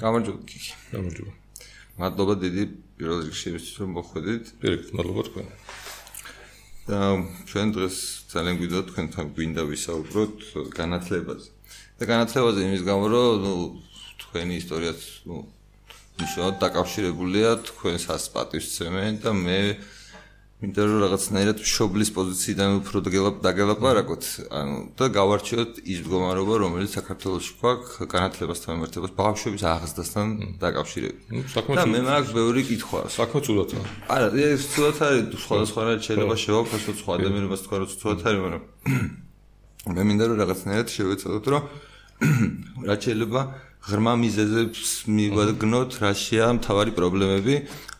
გამარჯობა კიკი. გამარჯობა. მადლობა დიდი პირველ რიგში იმისთვის რომ მოხვედით. პირიქით მადლობა თქვენ. და ჩვენ დღეს ძალიან გვიდოდა თქვენთან გვინდა ვისაუბროთ განათლებაზე. და განათლებაზე იმის გამო რომ ნუ თქვენი ისტორიაც ნუ ნიშნავთ დაკავშირებულია თქვენს ასპატივსცემენ და მე მინდა რომ რაღაცნაირად შობლის პოზიციიდან უფრო დაგელაპარაკოთ, ანუ და გავარჩიოთ ის მდგომარეობა, რომელიც საქართველოში გვაქვს განათლებასთან მიმართებას, ბავშვების აღზრდასთან დაკავშირებით. და მე მაქვს ბევრი კითხვა. საქმე ცუდათაა. არა, ეს ცუდათ არის, სხვადასხვა რა შეიძლება შევაფასოთ, სხვა ადამიანებს თქვა რომ ცუდათ არის, მაგრამ მე მინდა რომ რაღაცნაირად შევეცადოთ, რომ რა შეიძლება ღრმა მიზეზებს მივაგნოთ, რა შეა მთავარი პრობლემები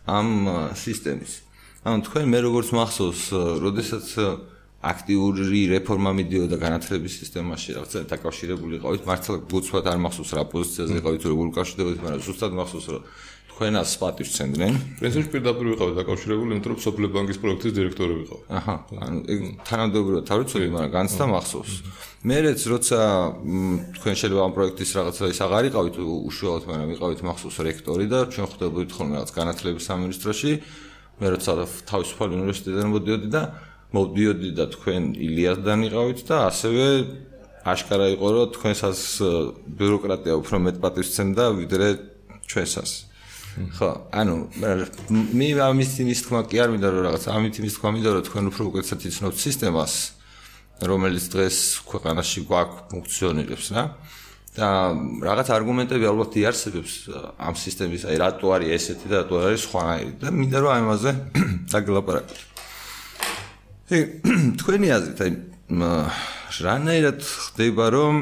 ამ სისტემის. ანუ თქვენ მე როგორც მახსოვს, როდესაც აქტიური რეფორმა მიდიოდა განათლების სისტემაში, რაღაცა დაკავშირებული იყავით, მართლა გუცვად არ მახსოვს რა პოზიციაზე იყავით, როგორ უკავშირდებოდით, მაგრამ ზუსტად მახსოვს, რომ თქვენას პატივს ცენდნენ. პრინციპში პირდაპირ ვიყავით დაკავშირებული, იმიტომ რომ სოფლე ბანკის პროექტის დირექტორი ვიყავ. აჰა, ანუ ეგ თანამდებობრივად არ ვიცოდი, მაგრამ განცდა მახსოვს. მერეც როცა თქვენ შეიძლება ამ პროექტის რაღაცა ის აღარ იყავით უშუალოდ, მაგრამ ვიყავით მახსოვს რექტორი და ჩვენ ხვდებოდით ხოლმე რაღაც განათლების სამინისტროში მე როცა თავისუფალ უნივერსიტეტიდან მოდიოდი და მოდიოდი და თქვენ ილიასთან იყავით და ასევე აშკარა იყო რომ თქვენსას ბიუროკრატია უფრო მეტ პატივს ცემდა ვიდრე ჩვენსას ხო ანუ მე ამის იმის თქმა კი არ მინდა რომ რაღაც ამით იმის თქმა მინდა რომ თქვენ უფრო უკეთესად იცნობთ სისტემას რომელიც დღეს ქვეყანაში გვაქვს ფუნქციონირებს რა და რაღაც არგუმენტები ალბათ იარსებებს ამ სისტემის, აი რატო არის ესეთი და რატო არის სხვანაირი და მინდა რომ ამაზე დაგლაპარაკოთ. ე თქვენი აზრით აი რანაირად ხდება რომ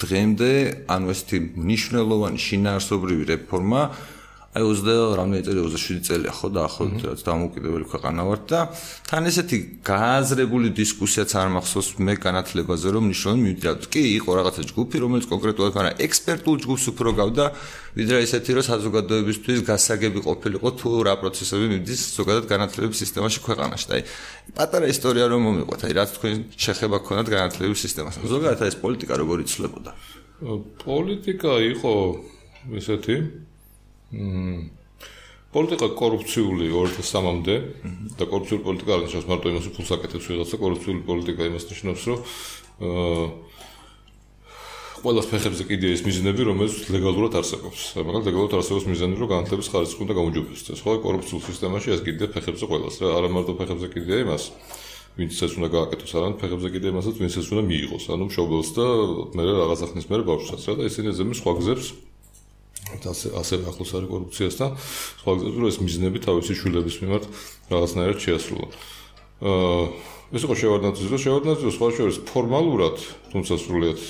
დღემდე ანუ ესეთი მნიშვნელოვანი შინაარსობრივი რეფორმა აი 20 რამდენი წელი 27 წელია ხო დაახლოებით რაც დამოუკიდებელი ქვეყანა ვართ და თან ესეთი გააზრებული დისკუსიაც არ მახსოვს მე განათლებაზე რომ ნიშნავენ მივიდა კი იყო რაღაცა ჯგუფი რომელიც კონკრეტულად მაგრამ ექსპერტულ ჯგუფს უფრო გავდა. ვიდრე ესეთი რომ საზოგადოებისთვის გასაგები ყოფილიყო თუ რა პროცესები მიდის ზოგადად განათლების სისტემაში ქვეყანაში. და აი პატარა ისტორია რომ მომიყვათ აი რაც თქვენ შეხება ქონათ განათლების სისტემასთან ზოგადად ეს პოლიტიკა როგორ იცვლებოდა? პოლიტიკა იყო ესეთი პოლიტიკა კორუფციული 2003-მდე და კორუფციული პოლიტიკა არ ნიშნავს მარტო იმას, ფულს აკეთებს ვიღაცა, კორუფციული პოლიტიკა იმას ნიშნავს, რომ აა ყველას ფეხებზე კიდე ის მიზნები, რომელიც ლეგალურად არსებობს. მაგალითად, ლეგალურად არსებობს მიზნები, რომ განათლების ხარისხი უნდა გაუმჯობესდეს. ხო, კორუფციულ სისტემაში ეს კიდე ფეხებზე ყველას რა, არა მარტო ფეხებზე კიდე იმას, ვინც ეს უნდა გააკეთოს, არამედ ფეხებზე კიდე იმასაც, ვინც ეს უნდა მიიღოს, ანუ მშობელს და მე რაღაცა ხნის მერე ბავშვსაც რა და ისინი ზემის სხვა გზებს ასე ასე ახლოს არის კორუფციასთან სხვა გზები რომ ეს მიზნები თავისი შვილების მიმართ რაღაცნაირად შეასრულა. აა ეს იყო შევარდნაძის და შევარდნაძის სხვა შორის ფორმალურად თუმცა სრულიად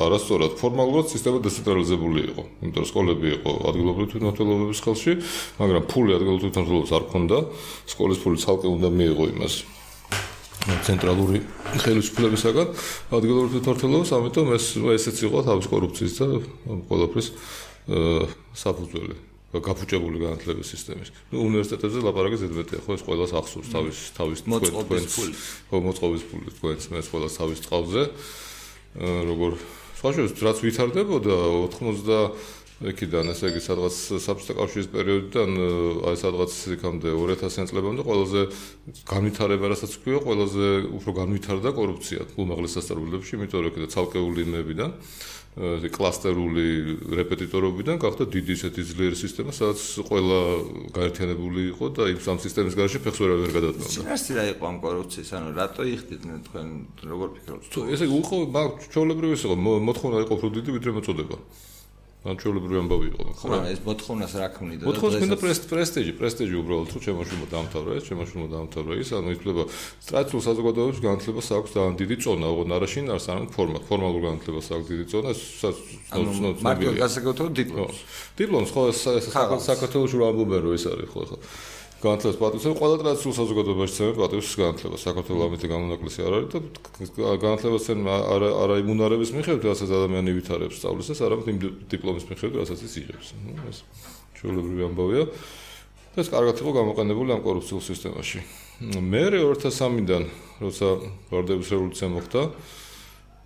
არასწორად ფორმალურად სისტემა დეცენტრალიზებული იყო. იმიტომ რომ სკოლები იყო ადგილობრივი თვითმმართველობის ხელში, მაგრამ ფული ადგილობრივი თვითმმართველობის არ ქონდა. სკოლის ფული ცალკე უნდა მიიღო იმას ცენტრალური ხელისუფლებისაგან ადგილობრივი თვითმმართველობის, ამიტომ ეს ესეც იყო თავის კორუფციის და ყველაფრის საფუძველი გაფუჭებული განათლების სისტემის. ნუ უნივერსიტეტებზე ლაპარაკი ზედმეტია, ხო ეს ყოველას ახსოვს თავის თავის თქვენს ხო მოწყობის ფული თქვენს მე ყოველას თავის წყალზე. როგორ სხვაშორის რაც ვითარდებოდა 90 ეკიდან ესე იგი სადღაც საბჭოთა კავშირის პერიოდიდან აი სადღაც იქამდე 2000 წლებამდე ყველაზე განვითარება რასაც ქვია, ყველაზე უფრო განვითარდა კორუფცია უმაღლეს სასწავლებლებში, იმიტომ რომ ეკიდა ცალკეული იმებიდან კლასტერული რეპეტიტორობიდან გახდა დიდი ისეთი ძლიერი სისტემა, სადაც ყველა გაერთიანებული იყო და იმ სამ სისტემის გარშე ფეხს ვერ ვერ გადატანდა. სინასტი რა იყო ამ კორუფციის, ანუ რატო იხდიდნენ თქვენ როგორ ფიქრობთ? თუ ესე იყო, მაგ ჩოლებრივი იყო, მოთხოვნა იყო უფრო დიდი ვიდრე მოწოდება. ანჩოლებრივი ამბავი იყო ხო? მაგრამ ეს მოთხოვნას რა ქმნიდა და მოთხოვნას მინდა პრესტიჟი პრესტიჟი უბრალოდ თუ ჩემაშვილმა დაამთავრა ეს ჩემაშვილმა დაამთავრა ის ანუ ითვლება სტრატეგიულ საზოგადოებებს განათლებას აქვს ძალიან დიდი წონა ოღონდ არაშინ არს არამედ ფორმა ფორმალურ განათლებას აქვს დიდი წონა ანუ მარტო გასაგებია დიპლომს. დიპლომს ხო საქართველოს რო ამბობენ რომ ეს არის ხო ხო განათლებას პატივს ყველა ტრადიციულ საზოგადოებაში ცემენ პატივს განათლებას. საქართველოს ამითი გამონაკლისი არ არის და განათლებას ცემ არა იმუნარების მიხედვით რასაც ადამიანი ვითარებს სწავლის ეს არამედ იმ დიპლომის მიხედვით რასაც ის იღებს. ეს ჩვეულებრივი ამბავია. და ეს კარგად იყო გამოყენებული ამ კორუფციულ სისტემაში. მე 2003-დან როცა ვარდების რევოლუცია მოხდა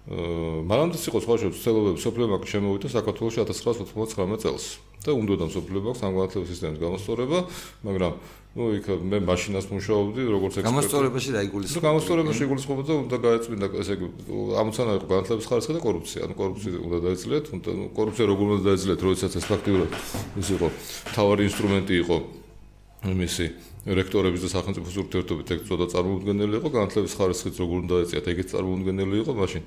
მანამდეც იყო სხვა შეცდომები სოფლიო ბანკი შემოვიდა საქართველოს 1999 წელს და უნდა და ამ განათლების სისტემის გამოსწორება, მაგრამ ну იქ მე მაშინას მუშაობდი როგორც ექსპერტი. გამოსწორებაში რა იგულისხმება? გამოსწორებაში იგულისხმება და უნდა გაეწმინდა ესე იგი ამოცანა იყო განათლების ხარისხი და კორუფცია. ანუ კორუფცია უნდა დაეძლიათ, უნდა კორუფცია როგორ უნდა დაეძლიათ, როდესაც ეს ფაქტიურად ის იყო თავარი ინსტრუმენტი იყო მისი რექტორების და სახელმწიფო ურთიერთობით ეგ წოდა წარმოუდგენელი იყო განათლების ხარისხიც როგორ უნდა ეწიათ ეგეც წარმოუდგენელი იყო მაშინ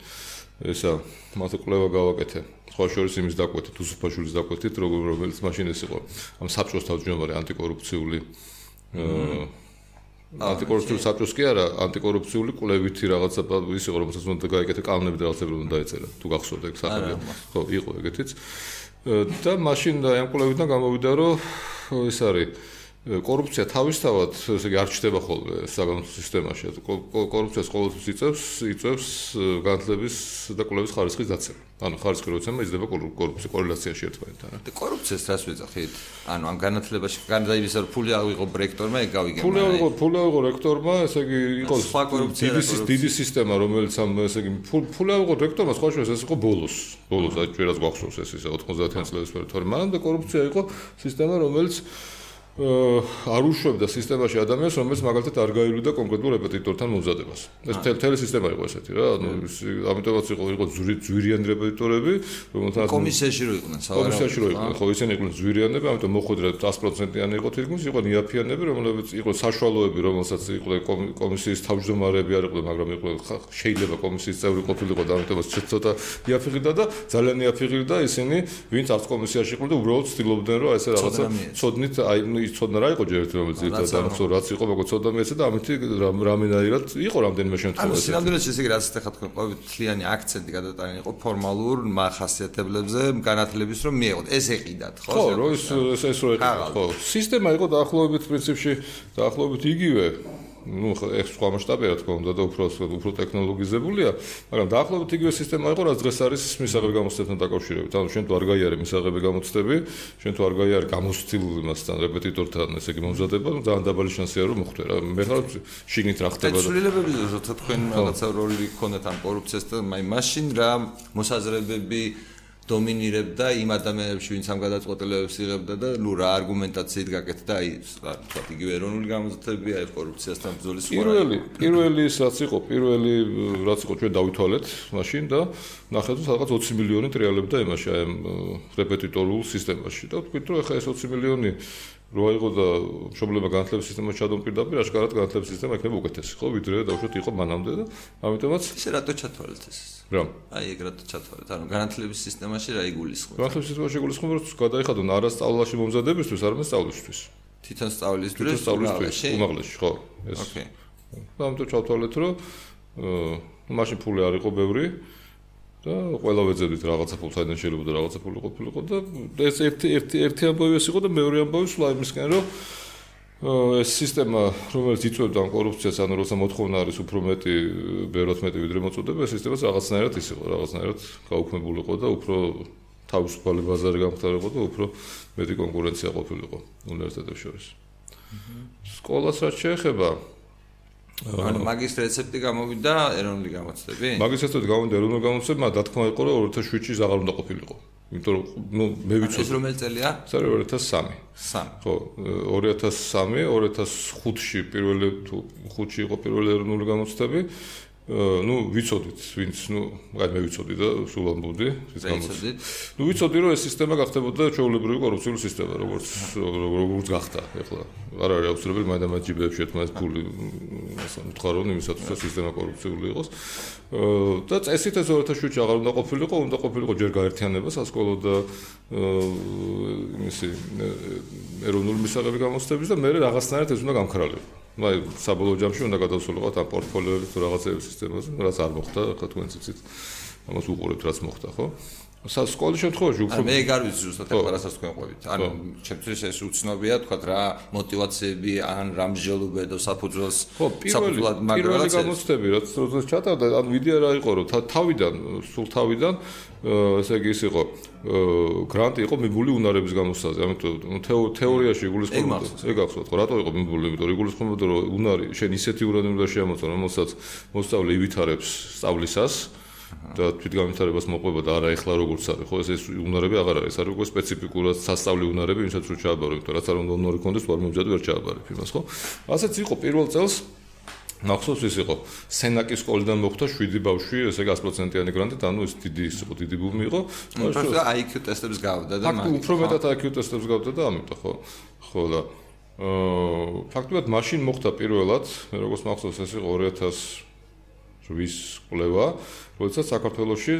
ესა მასე კვლევა გავაკეთე სხვა შორის იმის დაკვეთით უსუფაშვილის დაკვეთით როგორ რომელიც მაშინ ეს იყო ამ საბჭოს თავმჯდომარე ანტიკორუფციული ანტიკორუფციული საბჭოს კი არა ანტიკორუფციული კვლევითი რაღაცა ის იყო რომელსაც უნდა გაიკეთე კანონები და რაღაცები უნდა დაეწერა. თუ გახსოვთ ეგ სახელი. ხო იყო ეგეთიც. და მაშინ და ამ კვლევიდან გამოვიდა რომ ეს არის კორუფცია თავისთავად ესე იგი არ ჩდება ხოლმე საგანმანათლებლო სისტემაში. კორუფციას ყოველთვის იწევს, იწევს განათლების და კვლევის ხარისხის დაცემა. ანუ ხარისხი როცა მეძდება კორუფცია კორელაციაში ერთმანეთთან. და კორუფციას რას ვეძახით? ანუ ამ განათლებაში განაივის რომ ფული ავიღო რექტორმა, ეგ გავიგე. ფული ავიღო, ფული ავიღო რექტორმა, ესე იგი იყო დიდი დიდი სისტემა, რომელიც ამ ესე იგი ფული ავიღო რექტორმა, სხვა შორის ეს იყო ბოლოს. ბოლოს ჩვენაც გვახსოვს ეს ისე 90-იან წლების პერიოდში. მაგრამ და კორუფცია იყო სისტემა, რომელიც არ უშვებდა სისტემაში ადამიანს, რომელიც მაგალითად არ გაივლიდა კონკრეტულ რეპეტიტორთან მომზადებას. ეს თელი სისტემა იყო ესეთი რა, ანუ ამიტომაც იყო იყო ძვირიანი რეპეტიტორები, რომელთაც კომისიაში რო იყვნენ, სავარაუდოდ. კომისიაში რო იყვნენ, ხო ისინი იყვნენ ძვირიანები, ამიტომ მოხვედრა 100%-იანი იყო თითქმის, იყო ნიაფიანები, რომლებიც იყო საშუალოები, რომელსაც იყო კომისიის თავმჯდომარეები არ იყვნენ, მაგრამ იყო შეიძლება კომისიის წევრი ყოფილიყო და ამიტომაც ცოტა ნიაფიღიდა და ძალიან ნიაფიღიდა ისინი, ვინც არც კომისიაში იყვნენ და უბრალოდ ცდილობდნენ რომ ესე რაღაცა ცოდნით აი იცოდნა რა იყო ჯერ ერთი რომელიც ერთად ამხსო რაც იყო მოგო ცოდა მეცე და ამით რამენაირად იყო რამდენიმე შემთხვევაში. ანუ სინამდვილეში ესე იგი რაც ახლა თქვენ ყოფილი თლიანი აქცენტი გადატანილი იყო ფორმალურ მახასიათებლებზე განათლების რომ მიეღოთ. ეს ეყიდათ ხო? ხო, რო ეს ეს რო ეყიდათ ხო. სისტემა იყო დაახლოებით პრინციპში დაახლოებით იგივე. ну ეს სხვა მასშტაბია რა თქმა უნდა და უფრო უფრო ტექნოლოგიზებულია მაგრამ დაახლოებით იგივე სისტემა იყო რაც დღეს არის მისაღები გამოცდებთან დაკავშირებით ანუ შენ თუ არ გაიარე მისაღები გამოცდები შენ თუ არ გაიარე გამოცდილ იმასთან რეპეტიტორთან ესე იგი მომზადება ну ძალიან დაბალი შანსია რომ მოხდე რა მე ხარ შიგნით რა ხდება და ცვლილებები როცა თქვენ რაღაცა როლი გქონდათ ამ კორუფციასთან აი მაშინ რა მოსაზრებები დომინირებდა იმ ადამიანებში, ვინც ამ გადაწყვეტილებებს იღებდა და ნუ რა არგუმენტაციით გაკეთდა აი თქვა იგივე ეროვნული გამოცდილება აი კორუფციასთან ბრძოლის სხვა. პირველი, პირველი რაც იყო, პირველი რაც იყო ჩვენ დავითვალეთ მაშინ და ნახეთ რომ სადღაც 20 მილიონი ტრიალებდა იმაში აი რეპეტიტორულ სისტემაში და ვთქვით რომ ეხა ეს 20 მილიონი რო აიღო და მშობლება განათლების სისტემაში ჩადონპირდაპირ, აშკარად განათლების სისტემა იქნება უკეთესი, ხო, ვიდრე დაუშვათ იყო მანამდე და ამიტომაც ისე რატო ჩათვალეთ ეს? რა? აი ეგ რატო ჩათვალეთ? ანუ განათლების სისტემაში რა იგულისხმება? განათლების სისტემაში იგულისხმება, რომ გადაიხადონ არა სწავლაში მომზადებისთვის, არამედ სწავლისთვის. თვითონ სწავლისთვის, თვითონ სწავლისთვის, უმაღლესში, ხო, ეს. ოკეი. და ამიტომ ჩათვალეთ, რომ აა მაშინ ფული არ იყო ბევრი. და ყველა ვეძებდით რაღაცა ფულთან შეიძლება და რაღაცა ფული ყოფილიყო და ეს ერთი ერთი ერთი ამბავი ეს იყო და მეორე ამბავი სულ აი მისკენ რომ ეს სისტემა რომელიც იწვევდა ამ კორუფციას ანუ როცა მოთხოვნა არის უფრო მეტი ბევრად მეტი ვიდრე მოწოდება ეს სისტემაც რაღაცნაირად ის იყო რაღაცნაირად გაუქმებულიყო და უფრო თავისუფალი ბაზარი გამختارიყო და უფრო მეტი კონკურენცია ყოფილიყო უნივერსიტეტებს შორის. სკოლას რაც შეეხება ანუ მაგის რეცეპტი გამოვიდა ეროვნული გამოცდები? მაგის რეცეპტი გამოვიდა ეროვნული გამოცდები, მაგრამ დათქმა იყო რომ 2007-ში აღარ უნდა ყოფილიყო. იმიტომ რომ ნუ მე ვიცი ეს რომელი წელია? არის 2003. 3. ხო, 2003, 2005-ში პირველი თუ 5-ში იყო პირველი ეროვნული გამოცდები. ну ვიცოდით ვინც ну მაგ მე ვიცოდი და სულ ამბობდი ის გამოცდით ну ვიცოდი რომ ეს სისტემა გახდებოდა ჩვეულებრივი კორუფციული სისტემა როგორც როგორც გახდა ეხლა არ არის აუცილებელი მაინდა მათ ჯიბეებში ერთმანეთს ფული ასე მითხარო იმისათვის რომ სისტემა კორუფციული იყოს და წესით ეს 2007-ში აღარ უნდა ყოფილიყო უნდა ყოფილიყო ჯერ გაერთიანება სასკოლო და იმისი ეროვნული მისაღები გამოცდების და მე რაღაცნაირად ეს უნდა გამქრალებო აი საბოლოო ჯამში უნდა გადავსულიყოთ ამ პორტფოლიოების თუ რაღაცების სისტემაზე, რაც არ მოხდა, ხო თქვენ ციცით. ამას უყურებთ, რაც მოხდა, ხო? სკოლის შემთხვევაში უფრო მე ეგ არ ვიცი ზუსტად ახლა რასაც თქვენ ყვებით. ანუ ჩემთვის ეს უცნობია თქვა რა мотиваციები ან რა მსჯელობედო საფუძველს საფუძვლად მაგრამ რა გამოცდები რაც როდესაც ჩატარდა ან ვიდეო რა იყო რომ თავიდან სულ თავიდან ესე იგი ის იყო გრანტი იყო მიბული უნარების გამოსაზი. ამიტომ თეორიაში იგულისხმებოდა ეგ ახსოვთ ხო რატო იყო მიბული იმიტომ რომ იგულისხმებოდა რომ უნარი შენ ისეთი უნარი უნდა შეამოწო რომელსაც მოსწავლე ივითარებს სწავლისას და თვითგამვითარებას მოყვება და არა ეხლა როგორც არის ხო? ეს ეს უნარები აღარ არის. არის უკვე სპეციფიკურად სასწავლი უნარები ვინცაც რო ჩააბარო იმიტომ რაც არ უნდა უნარი კონდეს ვარ მომზადე ვერ ჩააბარებ იმას ხო? ასეც იყო პირველ წელს. მახსოვს ის იყო სენაკის სკოლიდან მოხდა 7 ბავშვი ესე 100%-იანი გრანტით ანუ ეს დიდი ის იყო დიდი ბუმი იყო. ფაქტობრივად IQ ტესტებს გავდა და მაგ უფრო მეტად IQ ტესტებს გავდა და ამიტომ ხო. ხო და აა ფაქტობრივად მაშინ მოხდა პირველად როგორც მახსოვს ეს იყო 2000 ვის კვლევა, როდესაც საქართველოსში,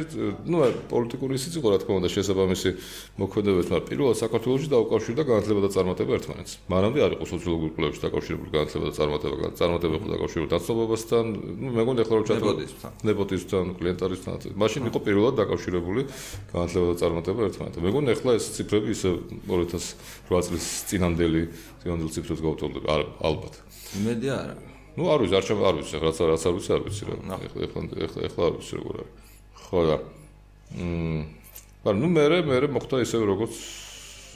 ну, პოლიტიკური ისიც იყო, რა თქმა უნდა, შესაბამისი მოქმედებებს, მაგრამ პირველად საქართველოსში დაუკავშირდა განათლება და წარმატება ერთმანეთს. მანამდე არ იყო სოციოლოგიური კვლევებში დაკავშირებული განათლება და წარმატება, წარმატება იყო დაკავშირებული დაცნობასთან, ну, მე მგონი ახლა რომ ჩათვალე ნეპოტიზმთან, ნეპოტიზმთან, კლიენტარისთან, მაშინ იყო პირველად დაკავშირებული განათლება და წარმატება ერთმანეთთან. მე მგონი ახლა ეს ციფრები ისე 2008 წლის წინანდელი წინანდელ ციფრებს გავთვალე, ალბათ. იმედი არა. ну არ ვიცი არ ჩემ არ ვიცი რაც რაც არ ვიცი არ ვიცი რა ეხლა ეხლა ეხლა არ ვიცი როგორ არის ხო და მმ მაგრამ ну მე მე მოხდა ისე როგორც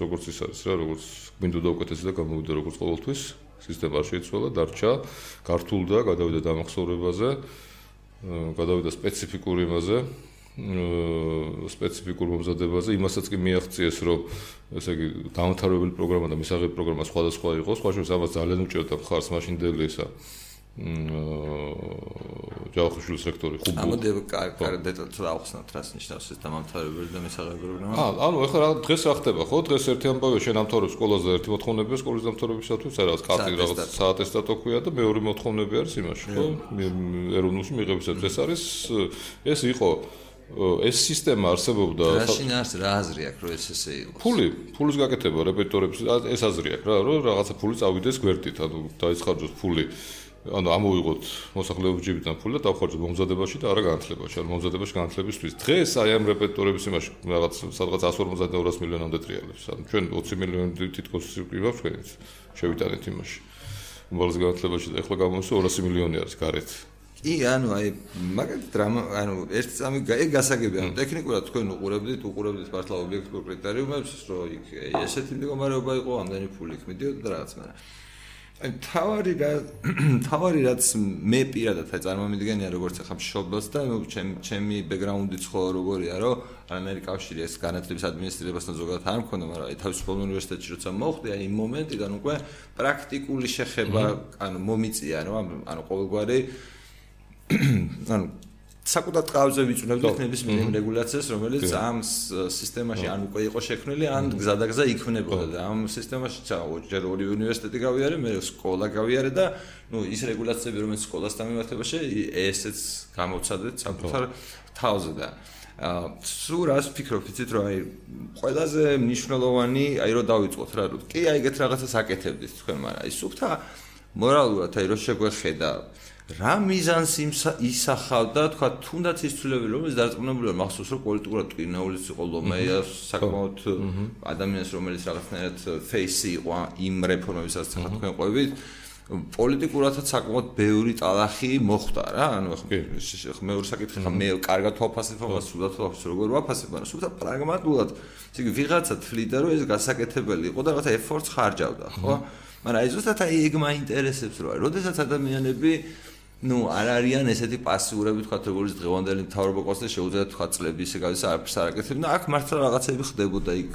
როგორც ის არის რა როგორც გვინდოდა უკეთესი და გამოვიდა როგორც ყოველთვის სისტემა არ შეიცვალა დარჩა გართულდა გადავიდა დამახსოვრებაზე გადავიდა სპეციფიკურ იმაზე სპეციფიკურ მომზადებაზე იმასაც კი მიაღწიეს რომ ესე იგი დამთავრებული პროგრამა და მისაღები პროგრამა სხვადასხვა იყო სხვა შორის ამას ძალიან უჭერდა ხარს მაშინდელი ისა ჯავახიშვილის რექტორი ხუბო. ამოდი კარ დეტალს დავხსნათ რას ნიშნავს ეს დამთავრებელი და მისაღები პროგრამა. აა, ანუ ეხლა რა დღეს რა ხდება ხო? დღეს ერთი ამბავია შენ ამთავრებს სკოლაზე ერთი მოთხოვნებია სკოლის დამთავრებისათვის, რა რაღაც კარტი რაღაც საატესტატო ქვია და მეორე მოთხოვნები არის იმაში, ხო? ეროვნულში მიღებისათვის ეს არის ეს იყო ეს სისტემა არსებობდა რაში ნარს რა აზრი აქვს რომ ეს ესე იყოს ფული ფულის გაკეთება რეპეტიტორებს ეს აზრი აქვს რა რომ რაღაცა ფული წავიდეს გვერდით ანუ დაიცხარჯოს ფული ანუ ამოვიღოთ მოსახლეობის ჯიბიდან ფული და დავხარჯოთ მომზადებაში და არა განათლებაში. ანუ მომზადებაში განათლებისთვის. დღეს აი ამ რეპერტორების იმაში რაღაც სადღაც 150-200 მილიონამდე ტრიალებს. ანუ ჩვენ 20 მილიონი თითქოს ვიყავ ჩვენიც შევიტანეთ იმაში. უმაღლეს განათლებაში და ახლა გამოსო 200 მილიონი არის გარეთ. კი, ანუ აი მაგათ დრამა, ანუ ერთ სამი ეგ გასაგებია. ტექნიკურად თქვენ უყურებდით, უყურებდით მართლა ობიექტურ კრიტერიუმებს, რომ იქ ესეთი მდგომარეობა იყო, ამდენი ფული იქ მიდიოდა და რაღაც, მაგრამ აი თავარი რა თავარი რაც მე პირადად აი წარმომიდგენია როგორც ახლა მშობელს და ჩემ ჩემი ბექგრაუნდიც ხო როგორია რომ რანერი კავშირი ეს განათლების ადმინისტრირებასთან ზოგადად არ მქონდა მაგრამ აი თავისუფალ უნივერსიტეტში როცა მოხდი აი იმ მომენტიდან უკვე პრაქტიკული შეხება ანუ მომიწია რომ ანუ ყოველგვარი ანუ საკუთარ ტყავზე ვიწვნებდი ხნების მინიმუმ რეგულაციას, რომელიც ამ სისტემაში ან უკვე იყო შექმნილი, ან გზადაგზა იქმნებოდა და ამ სისტემაში ჯერ ორი უნივერსიტეტი გავიარე, მე სკოლა გავიარე და ნუ ის რეგულაციები, რომელიც სკოლასთან მიმართებაში, ესეც გამოცადეთ საკუთარ თავზე და აა სულ რას ფიქრობ, იცით რომ აი ყველაზე მნიშვნელოვანი, აი რომ დავიწყოთ რა, რომ კი აი ეგეთ რაღაცას აკეთებდით თქვენ, მაგრამ აი სუფთა მორალურად აი რომ შეგვეხედა რა მიზანს ისახავდა? თქვა თუნდაც ის ცვლილებები რომელიც დარწმუნებულია მახსოვს რომ პოლიტიკურად ტკინაულის იყო ლომეია საკმაოდ ადამიანს რომელიც რაღაცნაირად ფეისი იყო იმ რეფორმებისაც თქვა თქვენ ყვებით. პოლიტიკურადაც საკმაოდ ბევრი ტალახი მოხდა რა. ანუ ხო მეორე საკითხი ხა მე კარგად ვაფასებ ამას სულად ვაფასებ როგორ ვაფასებ ანუ სულ პრაგმატულად. ისე ვიღაცა თვლიდა რომ ეს გასაკეთებელი იყო და რაღაცა ეფორტს ხარჯავდა ხო? მაგრამ აი ზუსტად აი ეგ მაინტერესებს რა როდესაც ადამიანები ну არ არიან ესეთი პასიურები თქვა როგორც დღევანდელი მთავრობა ყავს და შეუძლია თქვა წლები ისე გავისა არაფერს არ აკეთებდნენ აქ მართლა რაღაცები ხდებოდა იქ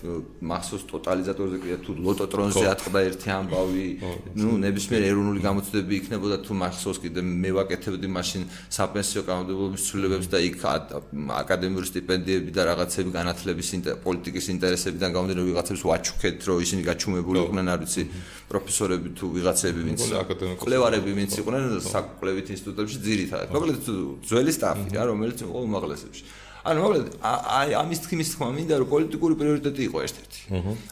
მახსოვს ტოტალიზატორზე კიდე თუ ლოტოტრონზე ატყდა ერთი ამბავი ну ნებისმიერ ეროვნული გამოცდები იქნებოდა თუ მახსოვს კიდე მე ვაკეთებდი მაშინ საპენსიო კანონმდებლობის ცვლილებებს და იქ აკადემიური სტიპენდიები და რაღაცები განათლების პოლიტიკის ინტერესებიდან გამომდინარე ვიღაცებს ვაჩუქეთ რომ ისინი გაჩუმებული იყვნენ არ ვიცი პროფესორები თუ ვიღაცები ვინც კვლევარები ვინც იყვნენ საკვლევით ინსტიტუტებში ძირითადად. მოკლედ ძველი სტაფი რა, რომელიც იყო უმაღლესებში. ანუ მოკლედ აი ამის თქმის თქმა მინდა რომ პოლიტიკური პრიორიტეტი იყო ერთ-ერთი.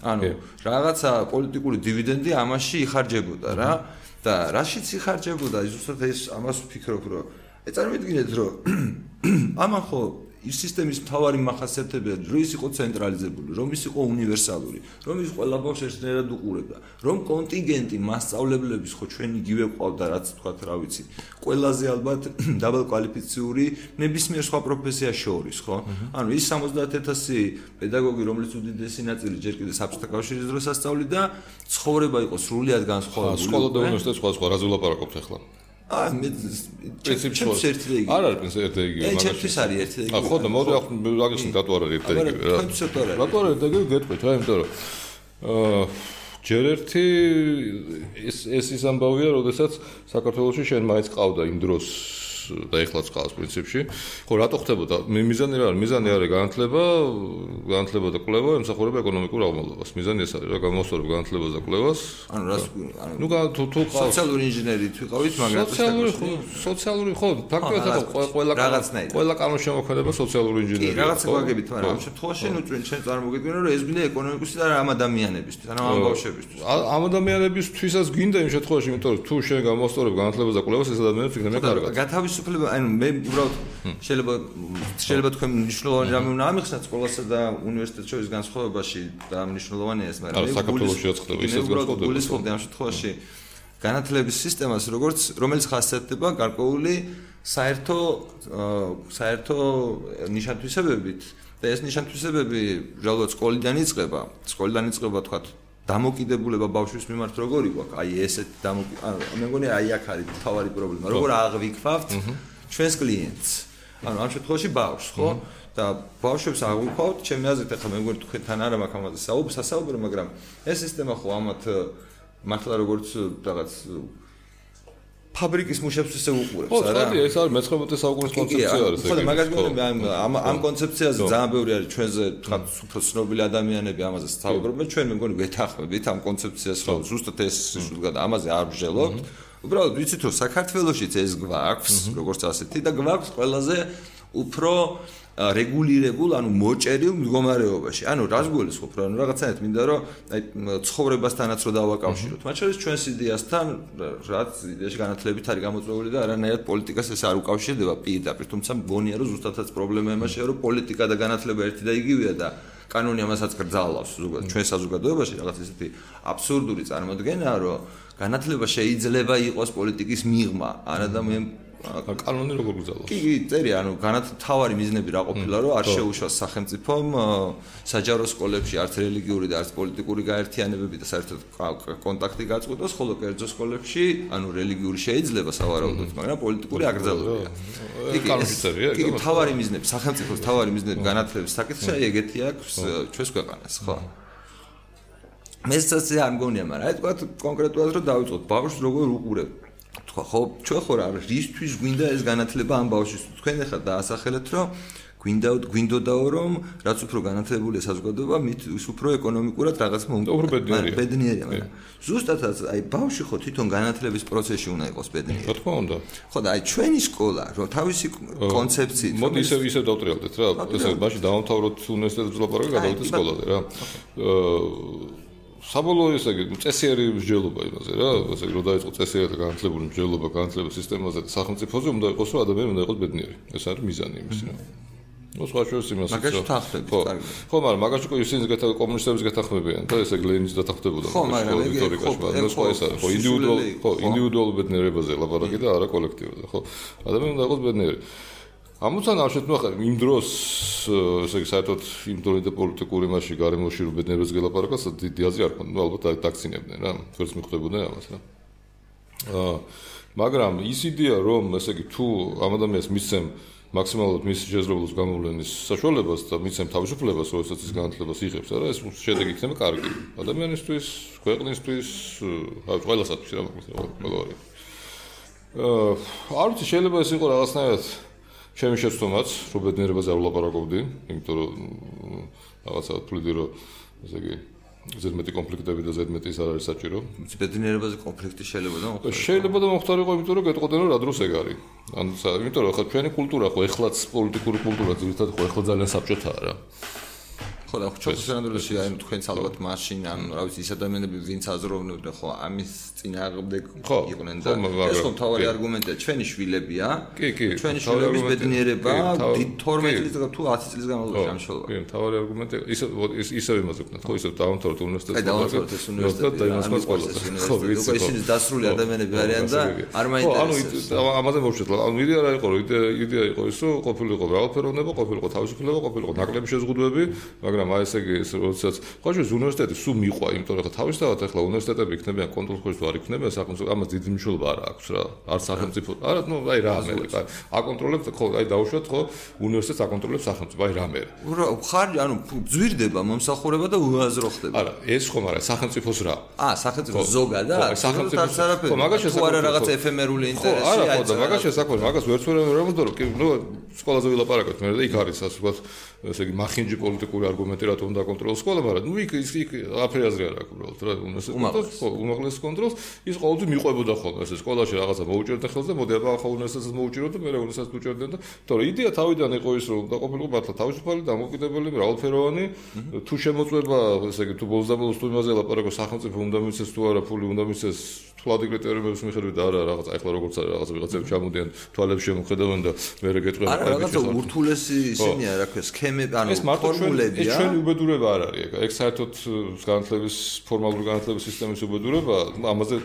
ანუ რაღაცა პოლიტიკური დივიდენდი ამაში იხარჯებოდა რა და რაშიც იხარჯებოდა ზუსტად ეს ამას ვფიქრობ რომ ეწარმოდგინეთ რომ ამან ხო ის სისტემის მთავარი מחასიათებია რომ ის იყო ცენტრალიზებული, რომ ის იყო უნივერსალური, რომ ის ყველა ბავშვს ერთნაირად უყურებდა, რომ კონტინგენტი მასშტაბლებლების ხო ჩვენ იგივე ყავდა, რაც თქვა რა ვიცი, ყველაზე ალბათ დაბალ კვალიფიციური ნებისმიერ სხვა პროფესიას შორის, ხო? ანუ ის 70000 პედაგოგი, რომლის უდიდესი ნაწილი ჯერ კიდე საბჭოთა კავშირის დროს ასწავლიდა, ცხოვრება იყო სრულიად განსხვავებული. სკოლა და უნივერსიტეტი სხვა სხვა რაზე ვლაპარაკობთ ახლა? აა მე პრინციპში ერთი და იგივე. არ არის პრინციპი ერთი და იგივე, მაგაში. ჩემთვის არის ერთი და იგივე. ხო და მოდი ახლა რაღაცა დატო არ არის ერთი და იგივე რა. თქვენთვის რატო არ არის? რატო არ არის და იგივე გეტყვით რა, იმიტომ რომ აა ჯერ ერთი ეს ეს ის ამბავია, როდესაც საქართველოსში შენ მაინც ყავდა იმ დროს და ეხლაც ყავს პრინციპში. ხო, რატო ხდებოდა? მიზანი რა არის? მიზანი არის განათლება, განათლება და კვლევა, ემსახურება ეკონომიკურ აღმავლობას. მიზანი ეს არის რა, გამოსწორებ განათლებას და კვლევას. ანუ რას ანუ ნუ თუ თუ ყავს სოციალური ინჟინერით ვიყავით, მაგრამ სოციალური ხო, სოციალური ხო, ფაქტობრივად ხო, ყველა ყველა კანონშემოქმედება სოციალური ინჟინერია. კი, რაღაცა გვაგებით, მაგრამ ამ შემთხვევაში ნუ ჩვენ ჩვენ წარმოგიდგენთ, რომ ეს გვინდა ეკონომიკოსი და ამ ადამიანებისთვის, ანუ ამ ბავშვებისთვის. ამ ადამიანებისთვისაც გვინდა იმ შემთხვევაში, იმიტომ რომ თუ შენ გამოსწორებ განათლებას და კვლევას, ეს ადამიანებს იქნება კარგად. გათავის თავისუფლება, ანუ მე უბრალოდ შეიძლება შეიძლება თქვენ მნიშვნელოვანი რამე უნდა ამიხსნათ სკოლასა და უნივერსიტეტს შორის განსხვავებაში და მნიშვნელოვანია ეს, მაგრამ მე საკუთრებულშია ხდება ისეთ განსხვავებაში. გულისხმობდი ამ შემთხვევაში განათლების სისტემას, როგორც რომელიც ხასიათდება გარკვეული საერთო საერთო ნიშანთვისებებით და ეს ნიშანთვისებები რეალურად სკოლიდან იწყება. სკოლიდან იწყება თქვა დამოკიდებულება ბავშვის მიმართ როგორი გვაქვს? აი ესეთ დამოკი ანუ მე მგონი აი აქ არის თავარი პრობლემა. როგორ აღვიქვავთ ჩვენს კლიენტს? ანუ ამ შემთხვევაში ბავშვს, ხო? და ბავშვებს აღვიქვავთ, ჩემი აზრით ახლა მე მგონი თქვენთან არა მაქვს ამაზე საუბრო, მაგრამ ეს სისტემა ხო ამათ მართლა როგორც რაღაც ფაბრიკის მუშებს ესე უყურებს, არა? ხო, ეს არის მე-19 საუკუნის კონცეფცია არის ეს. ხო, მაგას გქონდა ამ ამ კონცეფციაზე ძალიან ბევრი არის ჩვენზე, თქვა, უფრო ცნობილი ადამიანები ამაზე საუბრობენ, ჩვენ მე მგონი ვეთანხმებით ამ კონცეფციას, ხო, ზუსტად ეს შულგან ამაზე არ ვჟელობთ. უბრალოდ ვიცით რომ საქართველოსიც ეს გვაქვს, როგორც ასეთი და გვაქვს ყველაზე უფრო რეგულირებულ, ანუ მოჭერილ მდგომარეობაში. ანუ რას გულისხმობ, რომ რაღაცნაირად მინდა რომ აი ცხოვრებასთანაც რო დავაკავშიროთ. მათ შორის ჩვენს იდეასთან, რაც იდეაში განათლებით არის გამოწვეული და არანაირად პოლიტიკას ეს არ უკავშირდება პირდაპირ, თუმცა მგონია რომ ზუსტადაც პრობლემა იმაშია, რომ პოლიტიკა და განათლება ერთი და იგივეა და კანონი ამასაც გრძალავს ზოგადად ჩვენ საზოგადოებაში რაღაც ისეთი აბსურდული წარმოდგენაა, რომ განათლება შეიძლება იყოს პოლიტიკის მიღმა, არა და მე კანონი როგორ გძალავს? კი, კი, წერი, ანუ განათ თავარი მიზნები რა ყოფილა, რომ არ შეუშვას სახელმწიფომ საჯარო სკოლებში არც რელიგიური და არც პოლიტიკური გაერთიანებები და საერთოდ კონტაქტი გაწყვეტოს, ხოლო კერძო სკოლებში, ანუ რელიგიური შეიძლება სავარაუდოდ, მაგრამ პოლიტიკური აკრძალულია. კი, კანონში წერია, კი, თავარი მიზნები, სახელმწიფოს თავარი მიზნები განათლების საკითხში აი ეგეთი აქვს ჩვენს ქვეყანას, ხო? მეცაც არ მგონია, მაგრამ აი თქვა კონკრეტულად რომ დავიწყოთ, ბავშვს როგორ უყურებ? თქვა ხო ჩვენ ხო რა რისთვის გვინდა ეს განათლება ამ ბავშვის თქვენ ახლა დაასახელეთ რომ გვინდა გვინდოდაო რომ რაც უფრო განათლებულია საზოგადოება მით ის უფრო ეკონომიკურად რაღაც მომგონია ბედნიერია მაგრამ ზუსტადაც აი ბავშვი ხო თვითონ განათლების პროცესში უნდა იყოს ბედნიერი. რა თქმა უნდა. ხო და აი ჩვენი სკოლა რომ თავისი კონცეფციით მოდი ისე ისე დავტრიალდეთ რა ესე მაშინ დავამთავროთ უნივერსიტეტის ლაპარაკი გადავიდეთ სკოლაზე რა. აა საბოლოო ესე იგი წესიერი მსჯელობა იმაზე რა, ესე იგი რომ დაიწყო წესიერი და განათლებული მსჯელობა განათლების სისტემაზე და სახელმწიფოზე უნდა იყოს რომ ადამიანი უნდა იყოს ბედნიერი. ეს არის მიზანი იმისი რა. ნუ სხვა შორის იმას მაგაში თანხმები კარგი. ხო, მაგრამ მაგაში ყო ისინი გეთა კომუნისტების გეთანხმებიან და ესე იგი ლენინიც დათანხმდებოდა ხო, მაგრამ ისტორიკაში, მაგრამ სხვა ეს არის, ხო, ინდივიდუალ, ხო, ინდივიდუალ ბედნიერებაზე ლაპარაკი და არა კოლექტივზე, ხო. ადამიანი უნდა იყოს ბედნიერი. ამოცანა არ შეთმოხარ იმ დროს ესე იგი საერთოდ იმ დროინდ პოლიტიკური მასში გარემოში რომ ბედნიერებს გელაპარაკას დიდი აზრი არ ქონდა ნუ ალბათ დაქცინებდნენ რა თორს მიხვდებოდნენ ამას რა. აა მაგრამ ის იდეა რომ ესე იგი თუ ამ ადამიანს მისცემ მაქსიმალურად მის შესაძლებლობის გამოვლენის საშუალებას და მისცემ თავისუფლებას როდესაც ის განათლებას იღებს რა ეს შედეგი იქნება კარგი. ადამიანისთვის ქვეყნისთვის აი ყველასათვის რა ყველა არის აა არ ვიცი შეიძლება ეს იყოს რაღაცნაირად ჩემი შეცდომაც რო ბედნიერებაზე არ ვლაპარაკობდი, იმიტომ რომ რაღაცა თვლიდი რომ ესე იგი ზედმეტი კონფლიქტები და ზედმეტი ის არ არის საჭირო. ბედნიერებაზე კონფლიქტი შეიძლება და მოხდეს. შეიძლება და მოხდარიყო, იმიტომ რომ გეტყოდნენ რომ რა დროს ეგ არის. ანუ იმიტომ რომ ხა ჩვენი კულტურა ხო ეხლაც პოლიტიკური კულტურა ძირითადად ხო ეხლა ძალიან საბჭოთაა რა. ხო და ჩვენს სანადროში აი თქვენც ალბათ მაშინ ან რა ვიცი ის ადამიანები ვინც აზროვნებდნენ ხო ამის წინააღმდეგ იყვნენ და ეს ხო თავი არგუმენტია ჩვენი შვილებია. კი კი ჩვენი შვილების ბედნიერება 12 წლის თუ 10 წლის განმავლობაში ამ შოლა კი თავი არგუმენტია ისე ისე იმაზე ვქნა ხო ისე დაამთავროთ უნივერსიტეტს აი დაამთავროთ ეს უნივერსიტეტი და იმას ყველა. ხო ვიცი ხო. ისინი დასრული ადამიანები არიან და არ მაინტერესებს. ანუ ამაზე მოვშეთლა ანუ იდეა რა იყო იდეა იდეა იყო ის რომ ყოფილიყო მრავალფეროვნება ყოფილიყო თავისუფლება ყოფილიყო ნაკლები შეზღუდვები მაგრამ მაგრამ აი ესე იგი როდესაც ხოჭოს უნივერსიტეტი სულ მიყვა, იმიტომ რომ თავისთავად ახლა უნივერსიტეტები იქნებიან კონტროლ ქვეშ თუ არ იქნებიან სახელმწიფო ამას დიდი მნიშვნელობა არ აქვს რა. არ სახელმწიფო. არა, ნუ აი რა მე აი აკონტროლებს ხო აი დაუშვათ ხო უნივერსიტეტს აკონტროლებს სახელმწიფო, აი რა მე. ხარ ანუ ძვირდება მომსახურება და უაზრო ხდება. არა, ეს ხომ არა სახელმწიფოს რა. აა სახელმწიფო ზოგადად? სახელმწიფოს არაფერი. ხო მაგას შესაძლოა. ხო არა რაღაც ეფემერული ინტერესი აი. ხო არა, ხო და მაგას შესაძლოა, მაგას ვერც ვერ ამბობ რომ კი ნუ სკოლაზე ვილაპარაკოთ მე და იქ არის ასე ვთქვათ ესე იგი მახინჯი პოლიტიკური არგუმენტი რა თქმა უნდა კონტროლს სკოლა, მაგრამ ნუ იქ იქ აფერი აზრი არ აქვს უბრალოდ რა უნივერსიტეტს ხო უმაღლეს კონტროლს ის ყოველთვის მიყვებოდა ხოლმე ესე სკოლაში რაღაცა მოუჭერდა ხელს და მოდი აბა ახლა უნივერსიტეტს მოუჭირო და მე უნივერსიტეტს უჭერდნენ და თორე იდეა თავიდან იყო ის რომ დაყოფილიყო მართლა თავისუფალი დამოკიდებელი მრავალფეროვანი თუ შემოწმება ესე იგი თუ ბოლოს და ბოლოს თუ იმაზე ლაპარაკო სახელმწიფო უნდა მიცეს თუ არა ფული უნდა მიცეს თვალდი კრიტერიუმების მიხედვით არა რაღაც ახლა როგორც არის რაღაც ვიღაცები ჩამოდიან თვალებს შემოხედავენ და მე რეგეტრენ არა რაღაცა ურთულესი ისინია რა ქვია სქემები ანუ ფორმულებია ეს ჩვენი უბედურება არ არის ეგ საერთოდ განათლების ფორმალური განათლების სისტემის უბედურება ამაზე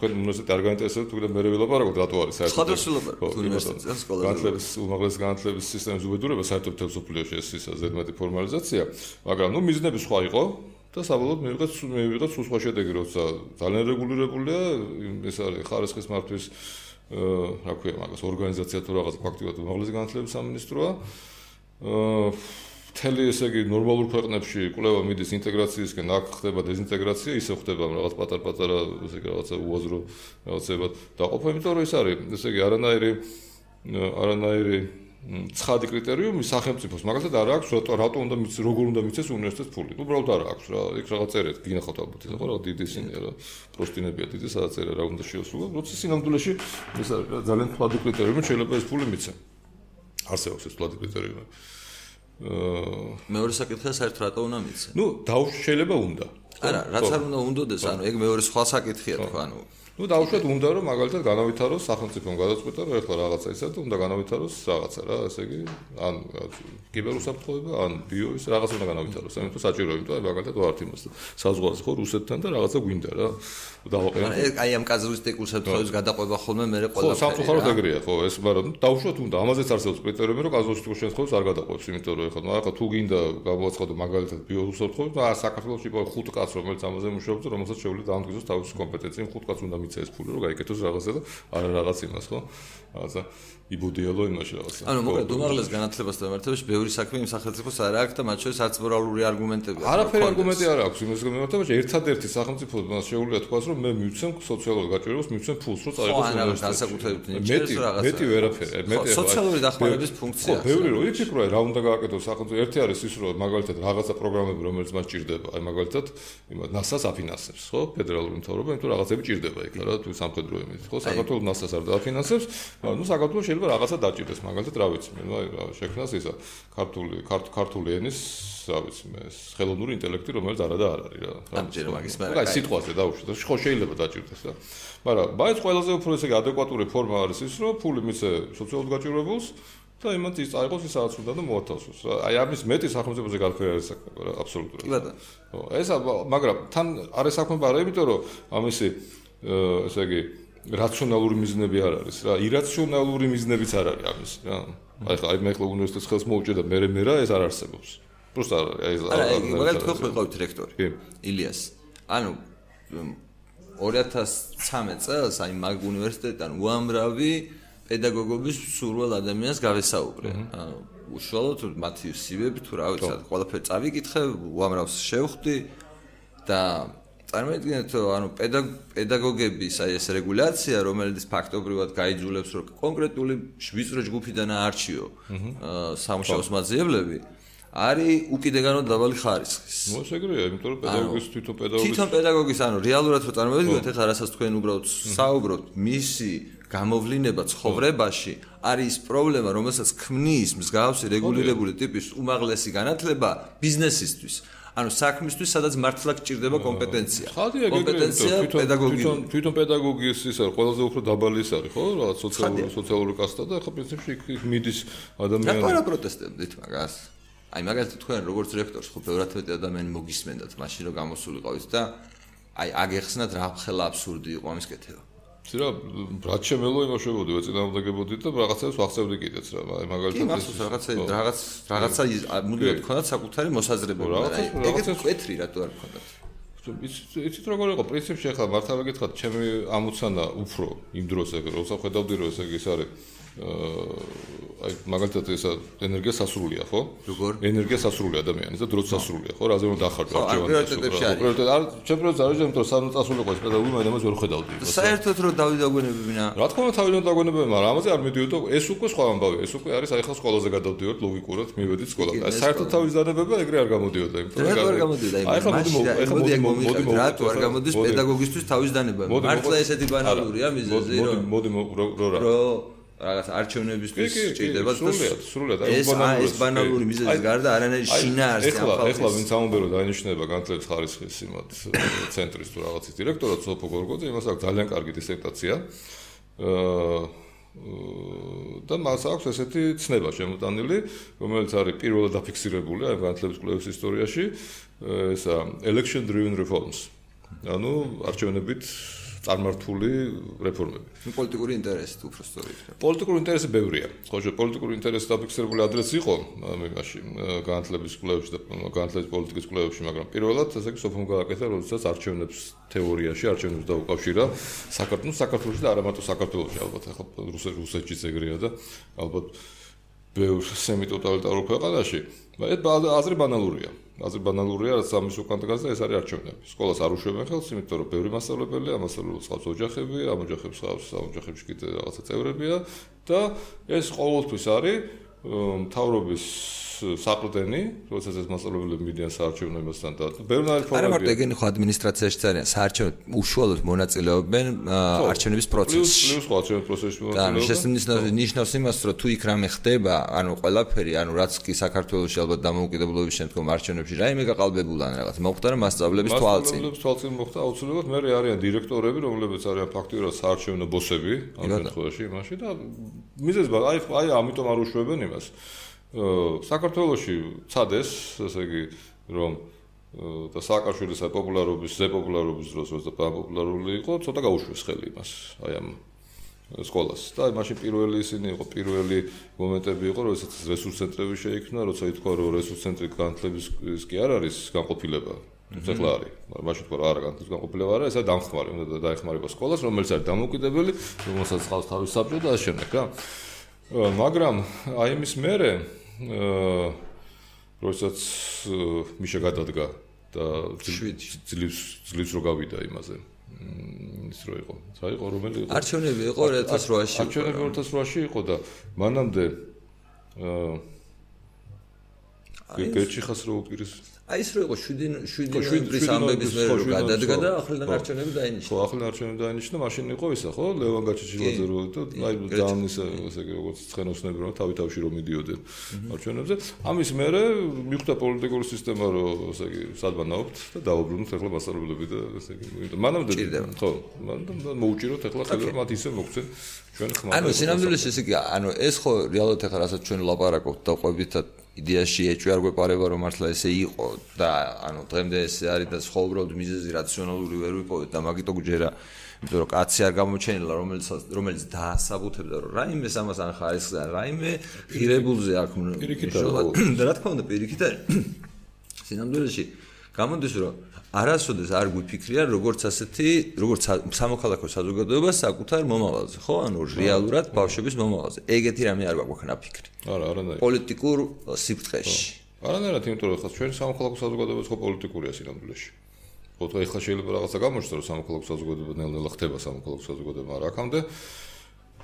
თქვენ უნივერსიტეტი არ გაინტერესებთ კიდე მე ვილაპარაკოთ რატო არის საერთოდ ხადოსილობა უნივერსიტეტის სკოლაზე განათლების უმაღლეს განათლების სისტემის უბედურება საერთოდ თელსოფლიოში ეს ისა ზედმეტი ფორმალიზაცია მაგრამ ნუ მიზნები სხვა იყო და საბოლოოდ მივიღეთ მივიღეთ სულ სხვა შედეგი, როცა ძალიან რეგულირებულია ეს არის ხარისხის მართვის რა ქვია მაგას ორგანიზაცია თუ რაღაც ფაქტიურად უმაღლესი განათლების სამინისტროა. აა თელი ესე იგი ნორმალურ ქვეყნებში კვლევა მიდის ინტეგრაციისკენ, აქ ხდება დეზინტეგრაცია, ისე ხდება რაღაც პატარ-პატარა ესე იგი რაღაცა უაზრო რაღაცებად დაყოფა, იმიტომ რომ ეს არის ესე იგი არანაირი არანაირი ცხადი კრიტერიუმი სახელმწიფოს. მაგალითად არ აქვს რატო რატო უნდა მიცეს როგორ უნდა მიცეს უნივერსიტეტს ფული? უბრალოდ არ აქვს რა. იქ რაღაც წერეთ გინახავთ ალბათ ეს ხო რა დიდი სინია რა. პროსტინებია დიდი სადაც წერა რა უნდა შეოსრულო როცა სინამდვილეში ეს ძალიან ცხადი კრიტერიუმი შეიძლება ეს ფული მიცე. არსებობს ეს ცხადი კრიტერიუმი. მეორე საკითხია საერთოდ რატო უნდა მიცე? ნუ დაუშვ შეიძლება უნდა. არა რაც არ უნდა უნდოდეს ანუ ეგ მეორე სხვა საკითხია თქო ანუ ну დაუშვათ უნდა რომ მაგალითად განავითაროს სახელმწიფომ გადაწყვეტა რომ ეხლა რაღაცა ისა და უნდა განავითაროს რაღაცა რა ესე იგი ან კიბერუსაფრთხოება ან ბიო ის რაღაცა უნდა განავითაროს ამიტომ საჭირო იმიტომ აი მაგალითად ვართ იმას საზღვარზე ხო რუსეთთან და რაღაცა გვინდა რა დავაყენოთ აი ამ კაზუსტიკულ საფრთხეების გადაყვება ხოლმე მე ყველა ხო საფრთხეობ ეგრეა ხო ეს მაგრამ დაუშვათ უნდა ამაზეც არსებობს კრიტერიუმი რომ კაზუსტიკულ შემთხვევას არ გადაყვებს იმიტომ რომ ეხლა მაგალითად თუ გინდა გამოაცხადო მაგალითად ბიოსაფრთხოება და საქართველოს იყო ხუთ კაც რომელიც ამაზე მუშაობს რომელსაც შეუძლია დაამტკიცოს თავისი კომპეტენცია ხუთ კაც უნდა მიცეს ფული რომ გაიკეთოს რაღაცა და არა რაღაც იმას ხო? რაღაცა იბუდიელო იმაში რაღაცა. ანუ მოკლედ უმაღლეს განათლებას დამართებაში ბევრი საქმე იმ სახელმწიფოს არ აქვს და მათ შორის არც მორალური არგუმენტები არ არაფერი არგუმენტი არ აქვს იმას გამართებაში ერთადერთი სახელმწიფო მას შეუძლია თქვას რომ მე მივცემ სოციალურ გაჭირვებას მივცემ ფულს რომ წაიღოს უნივერსიტეტში. მეტი მეტი ვერაფერი მეტი სოციალური დახმარების ფუნქცია ხო ბევრი რო იფიქრო რა უნდა გააკეთოს სახელმწიფო? ერთი არის ის რომ მაგალითად რაღაცა პროგრამები რომელიც მას ჭირდება აი მაგალითად იმას ნასას აფინანსებს ხო? ფედერალური მთავრობა იმიტომ რაღაცები ჭირდება იქ რა თუ სამხედრო იმით ხო? საქართველოს ნასას არ დააფინანსებს ну საქართველოს შეიძლება რაღაცა დაჭირდეს მაგალითად რა ვიცი მე აი რა შექმნას ისა ქართული ქართული ენის რა ვიცი მე ხელოვნური ინტელექტი რომელიც არა და არ არის რა. ამჯერად მაგის მაგრამ აი სიტყვაზე დაუშვით ხო შეიძლება დაჭირდეს რა. მაგრამ მაინც ყველაზე უფრო ესე ადეკვატური ფორმა არის ის რომ ფული მისე სოციალურ გაჭირვებულს და იმათ ის წაიღოს ის რაღაც უნდა და მოათავსოს რა. აი ამის მეტი სახელმწიფოზე გარკვეულ არის საქმე რა აბსოლუტურად. კი ბატონო ხო ეს მაგრამ თან არის საქმე არა იმიტომ რომ ამისი ესე იგი რაციონალური მიზნები არ არის რა ირაციონალური მიზნებიც არ არის ამის რა აი ხა აი მე ხო უნივერსიტეტს ხელს მოუჭე და მე მე რა ეს არ არსებობს просто აი ეს არა მაგალითად ხო ხმიყავით რექტორი კი ილიას ანუ 2013 წელს აი მაგ უნივერსიტეტიდან უამრავი პედაგოგობის სურველ ადამიანს გავესაუბრე ანუ უშუალოდ მათი სივები თუ რა ვიცი ყველაფერი წავიკითხე უამრავს შევხვდი და წარმოიდგინეთ ანუ პედაგოგების აი ეს რეგულაცია რომელიც ფაქტობრივად გაიძულებს რომ კონკრეტული შვიცრო ჯგუფიდან აარჩიო სამუშაოს მაძიებლები არის უკიდეგანო დაბალი ხარისხის. ნუ შეგრია, იმიტომ რომ პედაგოგის თვითონ პედაგოგის თვითონ პედაგოგის ანუ რეალურად რო წარმოიდგინეთ ეხლა რასაც თქვენ უბრალოდ საუბრობთ მისი გამოვლინება ცხოვრებაში არის პრობლემა რომელსაც ქმნის მსგავსი რეგულირებული ტიპის უმაღლესი განათლება ბიზნესისთვის. ანუ საქმისთვის სადაც მართლა გჭირდება კომპეტენცია. კომპეტენცია პედაგოგი. თვითონ თვითონ პედაგოგის ის არის ყველაზე უფრო დაბალი ის არის, ხო? რა სოციალური სოციალური კასტა და ახლა პრინციპში იქ მიდის ადამიანი. რა პროტესტებდით მაგას? აი მაგალითად თქვენ როგორც რექტორს ხო ბევრად მეტი ადამიანი მოგისმენდათ მაშინ რომ გამოსულიყავით და აი აგეხსნათ რა ხელა აბსურდი იყო ამის კეთება. ცირა რაც შემელო იმაშობოდი ვეწინააღმდეგებოდი და რაღაცას ვახცევდი კიდეც რა მაგალითად კი მახსოვს რაღაცა რაღაც რაღაცა მუდმივად ქონდათ საკუთარი მოსაზრებები რაღაცა რაღაცა კვეთრი რატო არ ქონდათ იცით როგორ იყო? პრინციპში ახლა მართლა გითხრათ ჩემი ამოცანა უფრო იმ დროს ეგ როცა ხედავდი რომ ეს ეგ ის არის აი მაგალითად ეს ენერგია სასრულია ხო? როგორ? ენერგია სასრული ადამიანის და დროც სასრულია ხო? რაზე უნდა დახარჯო არჩევანებში? პრიორიტეტებში არის. ჩემ პრიორიტეტ არის, იმიტომ რომ სანამ წასულიყო ეს პედაგოგი მაგრამ ამას ვერ ხედავდი. საერთოდ რომ დავი დაგვენებებინა. რა თქმა უნდა თავიდან დაგვენებები, მაგრამ ამაზე არ მიდიოდა. ეს უკვე სხვა ამბავია. ეს უკვე არის აი ხა სკოლაზე გადავდივართ ლოგიკურად, მივედით სკოლა. აი საერთოდ თავის დანებება ეგრე არ გამოდიოდა, იმიტომ რომ არ გამოდიოდა. აი ხა მოდი მოდი მოდი რატო არ გამოდის პედაგოგისთვის თავის დანება? მართლა ესეთი ბანალურია მიზეზი რომ მოდი მოდი რო რა რაღაც არჩევნებისთვის სჭირდება სრულიად სრულიად ეს ეს ბანალური მიზეზის გარდა არანაირი შინაარსი ახლა ახლა ვინც ამბობ რომ დაინიშნება განათლების ხარისხის იმათ ცენტრის თუ რაღაცის დირექტორად სოფო გორგოძე იმას აქვს ძალიან კარგი დისერტაცია აა და მას აქვს ესეთი ცნება შემოტანილი, რომელიც არის პირველად დაფიქსირებული აი განათლების კვლევის ისტორიაში, ესა election driven reforms. ანუ არჩევნებით წარმართული რეფორმები. ნუ პოლიტიკური ინტერესი უფრო სწორი იქნება. პოლიტიკური ინტერესი ბევრია. ხო, შე პოლიტიკური ინტერესი დაფიქსირებული ადრესი იყო ამაში განათლების კვლევებში და განათლების პოლიტიკის კვლევებში, მაგრამ პირველად ესე იგი სოფომ გააკეთა, როდესაც არჩევნებს თეორიაში არჩევნებს დაუკავშირა საქართველოს საქართველოსში და არა მარტო საქართველოსში, ალბათ ახლა რუსეთშიც ეგრეა და ალბათ ბევრ სემიტოტალიტარულ ქვეყანაში. ეს აზრი ბანალურია. აზრი ბანალურია, რაც ამის უკან დგას და ეს არის არჩევნები. სკოლას არ უშვებენ ხელს, იმიტომ რომ ბევრი მასწავლებელია, ამასწავლებლებს ყავს ოჯახები, ამ ოჯახებს ყავს ამ ოჯახებში კიდე რაღაცა წევრებია და ეს ყოველთვის არის მთავრობის საყრდენი, როდესაც ეს მასწავლებლები მიდიან საარჩევნოებასთან და ფორმები. არა მარტო ეგენი ხო ადმინისტრაციაში ძალიან საარჩევნო უშუალოდ მონაწილეობენ არჩევნების პროცესში. პლუს პლუს არჩევნების პროცესში მონაწილეობენ. და შესაძლოა ნიშნავს იმას, რომ თუ იქ რამე ხდება, ანუ ყველაფერი, ანუ რაც კი საქართველოს ალბათ დამოუკიდებლობის შემდგომ არჩევნებში რაიმე გაყალბებულა ან რაღაც მოხდა რა მასწავლებლების თვალწინ. მასწავლებლების თვალწინ მოხდა აუცილებლად მე არიან დირექტორები, რომლებიც არიან ფაქტიურად საარჩევნო ბოსები ამ შემთხვევაში იმაში და მიზეზი აი აი ამიტომ არ უშვებენ იმას. საქართველოსი ცადეს, ესე იგი, რომ და სააკაშვილის პოპულარობის, ზეპოპულარობის დროს, როცა პოპულარული იყო, ცოტა გაუშვეს ხელი იმას, აი ამ სკოლას. და მაშინ პირველი ისინი იყო, პირველი მომენტები იყო, როდესაც რესურს ცენტრები შეიქმნა, როცა ითქვა, რომ რესურს ცენტრი განათლების კი არ არის განყოფილება. თუმცა ხლა არის. მაშინ თქვა, რომ არა განათლების განყოფილება არა, ესა დამხმარე, უნდა დაეხმარება სკოლას, რომელიც არის დამოუკიდებელი, რომელსაც ხავს თავის საბჭო და ასე შემდეგ, რა. მაგრამ აი იმის მერე როდესაც მიშა გადადგა და ძლივს ძლივს რო გავიდა იმაზე ის რო იყო. საიყო რომელი იყო? არჩევნები იყო 2008-ში. არჩევნები 2008-ში იყო და მანამდე აა გეჩიხას რო უპირისპირდა აი ეს რო იყო 7 7 νοემბრის ამბების მერე რო გადადგა და ახლიდან არჩევნები დაინიშნა. ხო, ახლიდან არჩევნები დაინიშნა, მაშინ იყო ისა, ხო? ლევან გაჩიჩილაძე რო და აი ძალიან ის ესე იგი როგორც ცხენოსნები რო თავი თავში რომ მიდიოდნენ არჩევნებზე. ამის მერე მიხვდა პოლიტიკური სისტემა რო ესე იგი სადმანაობთ და დაუბრუნდით ახლა მასწავლებლები და ესე იგი მანამდე ხო, მანამდე მოუჭიროთ ახლა ხელს მათ ისე მოგცენ ჩვენ ხმა. ანუ სინამდვილეში ესე იგი ანუ ეს ხო რეალურად ახლა რასაც ჩვენ ლაპარაკობთ და ყვებითად იდეაში ეჭვი არ გვეპარება რომ მართლა ესე იყო და ანუ დღემდე ესე არის და სხვა უბრალოდ მიზეზი რაციონალური ვერ ვიპოვეთ და მაგიტო გჯერა იმიტომ რომ კაცი არ გამოჩენილა რომელიც რომელიც დაასაბუთებდა რომ რაიმე სამას ან ხარისხს და რაიმე ღირებულზე აქ და რა თქმა უნდა პირიქით არის სინამდვილეში გამოდის რომ არასოდეს არ გვიფიქრია როგორც ასეთი როგორც სამოქალაქო საზოგადოება საკუთარ მომავალზე ხო? ანუ რეალურად ბავშვების მომავალზე. ეგეთი რამე არ გვაქვს ნაფიქრი. არა არანაირად პოლიტიკურ სიფრთხეში არანაირად იმიტომ რომ ხა ჩვენ სამოქალაქო საზოგადოება ხო პოლიტიკურია სინამდვილეში. ხო თქვა ეხლა შეიძლება რაღაცა გამოჩნდეს რომ სამოქალაქო საზოგადოება ნელ-ნელა ხდება სამოქალაქო საზოგადოება მაგრამ აქამდე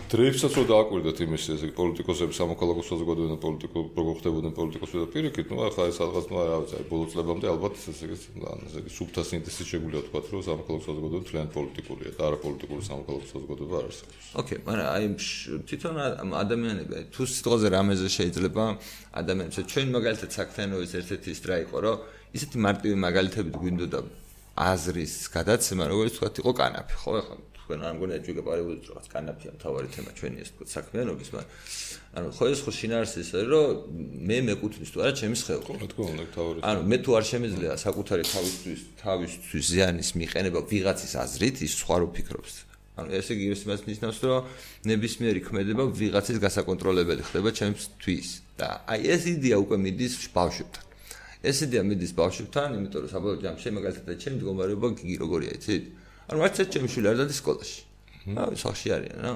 დრეიფსაც რო დააკვირდეთ იმის ესე პოლიტიკოსები სამოქალაქო საზოგადოებიდან პოლიტიკო როგორ ხდებოდნენ პოლიტიკოსები და პირიქით ნუ ახლა ეს რაღაც ნუ რა ვიცი ბოლო წლებამდე ალბათ ესე ანუ ესე სუბთა სინთეზი შეგვიძლია თქვა რომ სამოქალაქო საზოგადოება ძალიან პოლიტიკურია და არა პოლიტიკური სამოქალაქო საზოგადოება არ არსებობს. ოკეი, მაგრამ აი თვითონ ადამიანები თუ სიტყვაზე რამეზე შეიძლება ადამიანებს ჩვენ მაგალითად საქმიანობის ერთ-ერთი სტრა იყო რომ ისეთი მარტივი მაგალითები გვინდოდა აზრის გადაცემა როგორც თქვა იყო კანაფი ხო ახლა თქვენ არ მგონია ჯერ გაპარებოდით რაღაც კანაფია თავარი თემა ჩვენი ეს თქო საქმიანობის მაგრამ ანუ ხო ეს ხო შინაარსი ისე რომ მე მეკუთვნის თუ არა ჩემს ხელს რა თქმა უნდა თავარი ანუ მე თუ არ შემეძლია საკუთარი თავისთვის თავისთვის ზიანის მიყენება ვიღაცის აზრით ის სხვა რო ფიქრობს ანუ ესე იგი ის მას ნიშნავს, რომ ნებისმიერი ქმედება ვიღაცის გასაკონტროლებელი ხდება ჩემთვის და აი ეს იდეა უკვე მიდის ბავშვებთან. ეს იდეა მიდის ბავშვებთან, იმიტომ რომ საბოლოო ჯამში მაგალითად ჩემი მდგომარეობა გიგი როგორია, იცით? ანუ რაც ეს ჩემი შვილი არ დადის სკოლაში. აა სახში არიან, რა.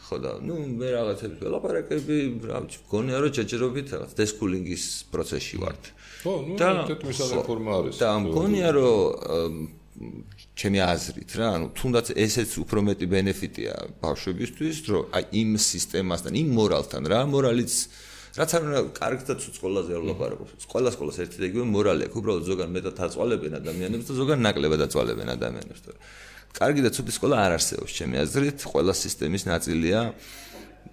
ხო და ნუ მე რაღაცებს ველაპარაკები, რა ვიცი, გონია რომ ჯეჯერობით რაღაც დესკულინგის პროცესში ვართ. ხო, ნუ ერთ მისაღი ფორმა არის. და მგონია რომ ჩემი აზრით რა, ანუ თუნდაც ესეც უფრო მეტი ბენეფიტია ბავშვებისთვის, რომ აი იმ სისტემასთან, იმ მორალთან რა, მორალიც რაც არ უნდა კარგად თუ სკოლაზე არ ვლაპარაკობ. სკოლა სკოლას ერთი და იგივე მორალი აქვს, უბრალოდ ზოგან მეტად აწვალებენ ადამიანებს და ზოგან ნაკლებად აწვალებენ ადამიანებს. კარგი და ცუდი სკოლა არ არსებობს ჩემი აზრით, ყველა სისტემის ნაწილია.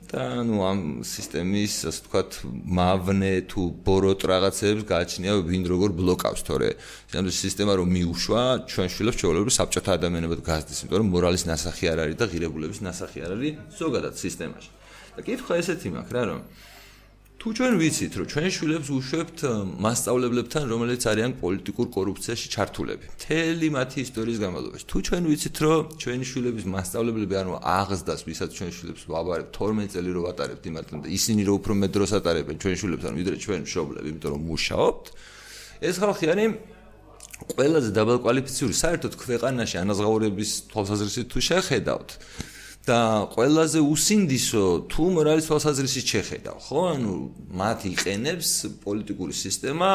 და ნუ ამ სისტემის ასე ვთქვათ მავნე თუ ბოროტ რაღაცებს გააჩნია ვინ როგორ ბლოკავს თორე ამ სისტემა რომ მიუშვა ჩვენ შვილებს შეუძლებლობა საბჭოთა ადამიანებად გაზრდის იმიტომ რომ მორალის ნასახი არ არის და ღირებულების ნასახი არ არის ზოგადად სისტემაში და კითხვა ესეთი მაქვს რა რომ თუ ჩვენ ვიცით, რომ ჩვენ შვილებს უშვებთ მასშტაბლებლებთან, რომელიც არიან პოლიტიკურ კორუფციაში ჩართულები, მთელი მათი ისტორიის განმავლობაში, თუ ჩვენ ვიცით, რომ ჩვენი შვილების მასშტაბლებლები ანუ აღზდას, ვისაც ჩვენ შვილებს ვაბარებ 12 წელი რო ვატარებთ იმათთან და ისინი რო უფრო მეტ დროს ატარებენ ჩვენ შვილებს, ანუ ვიდრე ჩვენ მშობლები, იმიტომ რომ მუშაობთ, ეს ხალხი არის ყველაზე დაბალკვალიფიციური საერთოდ ქვეყანაში ანაზღაურების თვალსაზრისით თუ შეხედავთ, და ყველაზე უსინდისო თუ მორალის თვალსაზრისით შეხედავ, ხო? ანუ მათ იყენებს პოლიტიკური სისტემა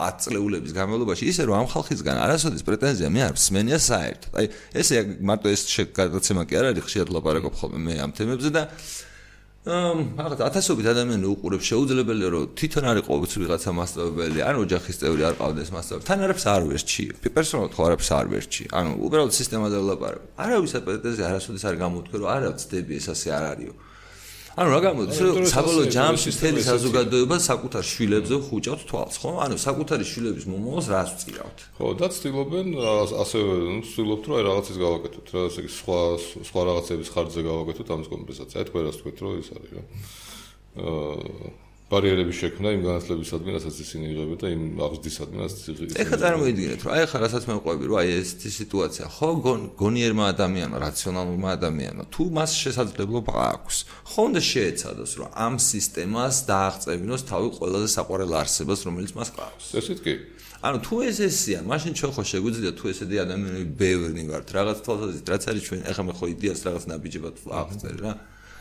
აწლეულების განმავლობაში ისე რომ ამ ხალხისგან არასოდეს პრეტენზია მე არ მსმენია საერთოდ. აი ესე მარტო ეს შეგადაცემა კი არ არის, ხშირად ლაპარაკობ ხოლმე მე ამ თემებზე და ამ რაღაც ათასობით ადამიანი უყურებს შეუძლებელია რომ თვითონ არის ყოველთვის ვიღაცა მასშტაბებელი ან ოჯახის წევრი არ ყავდეს მასშტაბი თან არაფერს არ ვერჩი პერსონალურად ხო არაფერს არ ვერჩი ანუ უბრალოდ სისტემაზე ვლაპარაკობ არავის აპეტეზე არასოდეს არ გამოთქვე რომ არა ვწდები ეს ასე არ არისო ანუ რა გამოდის? რომ საბოლოო ჯამში მთელი საზოგადოება საკუთარ შვილებზე ხუჭავთ თვალს ხო? ანუ საკუთარი შვილების მომავალს რას ვწირავთ? ხო და ცდილობენ ასე ნუ ცდილობთ რომ აი რაღაცის გავაკეთოთ რა ესე იგი სხვა სხვა რაღაცების ხარჯზე გავაკეთოთ ამის კომპენსაცია. თქვენ რას თქვით რომ ის არის რა? აა ბარიერების შექმნა იმ განათლებისადმი, რასაც ისინი იღებენ და იმ აღზრდისადმი, რასაც ისინი ეხლა წარმოიდგინეთ, რომ აი ახლა რასაც მე ვყვები, რომ აი ეს სიტუაცია, ხო, გონიერმა ადამიანმა, რაციონალურმა ადამიანმა, თუ მას შესაძლებლობა აქვს, ხო უნდა შეეცადოს, რომ ამ სისტემას დააღწევინოს თავი ყველაზე საყვარელ არსებას, რომელიც მას ყავს. ესეთ კი. ანუ თუ ეს ესია, მაშინ ჩვენ ხო შეგვიძლია თუ ესეთი ადამიანები ბევრი ვართ, რაღაც თვალსაზრისით, რაც არის ჩვენ, ეხლა მე ხო იდეას რაღაც ნაბიჯებად აღწერ რა.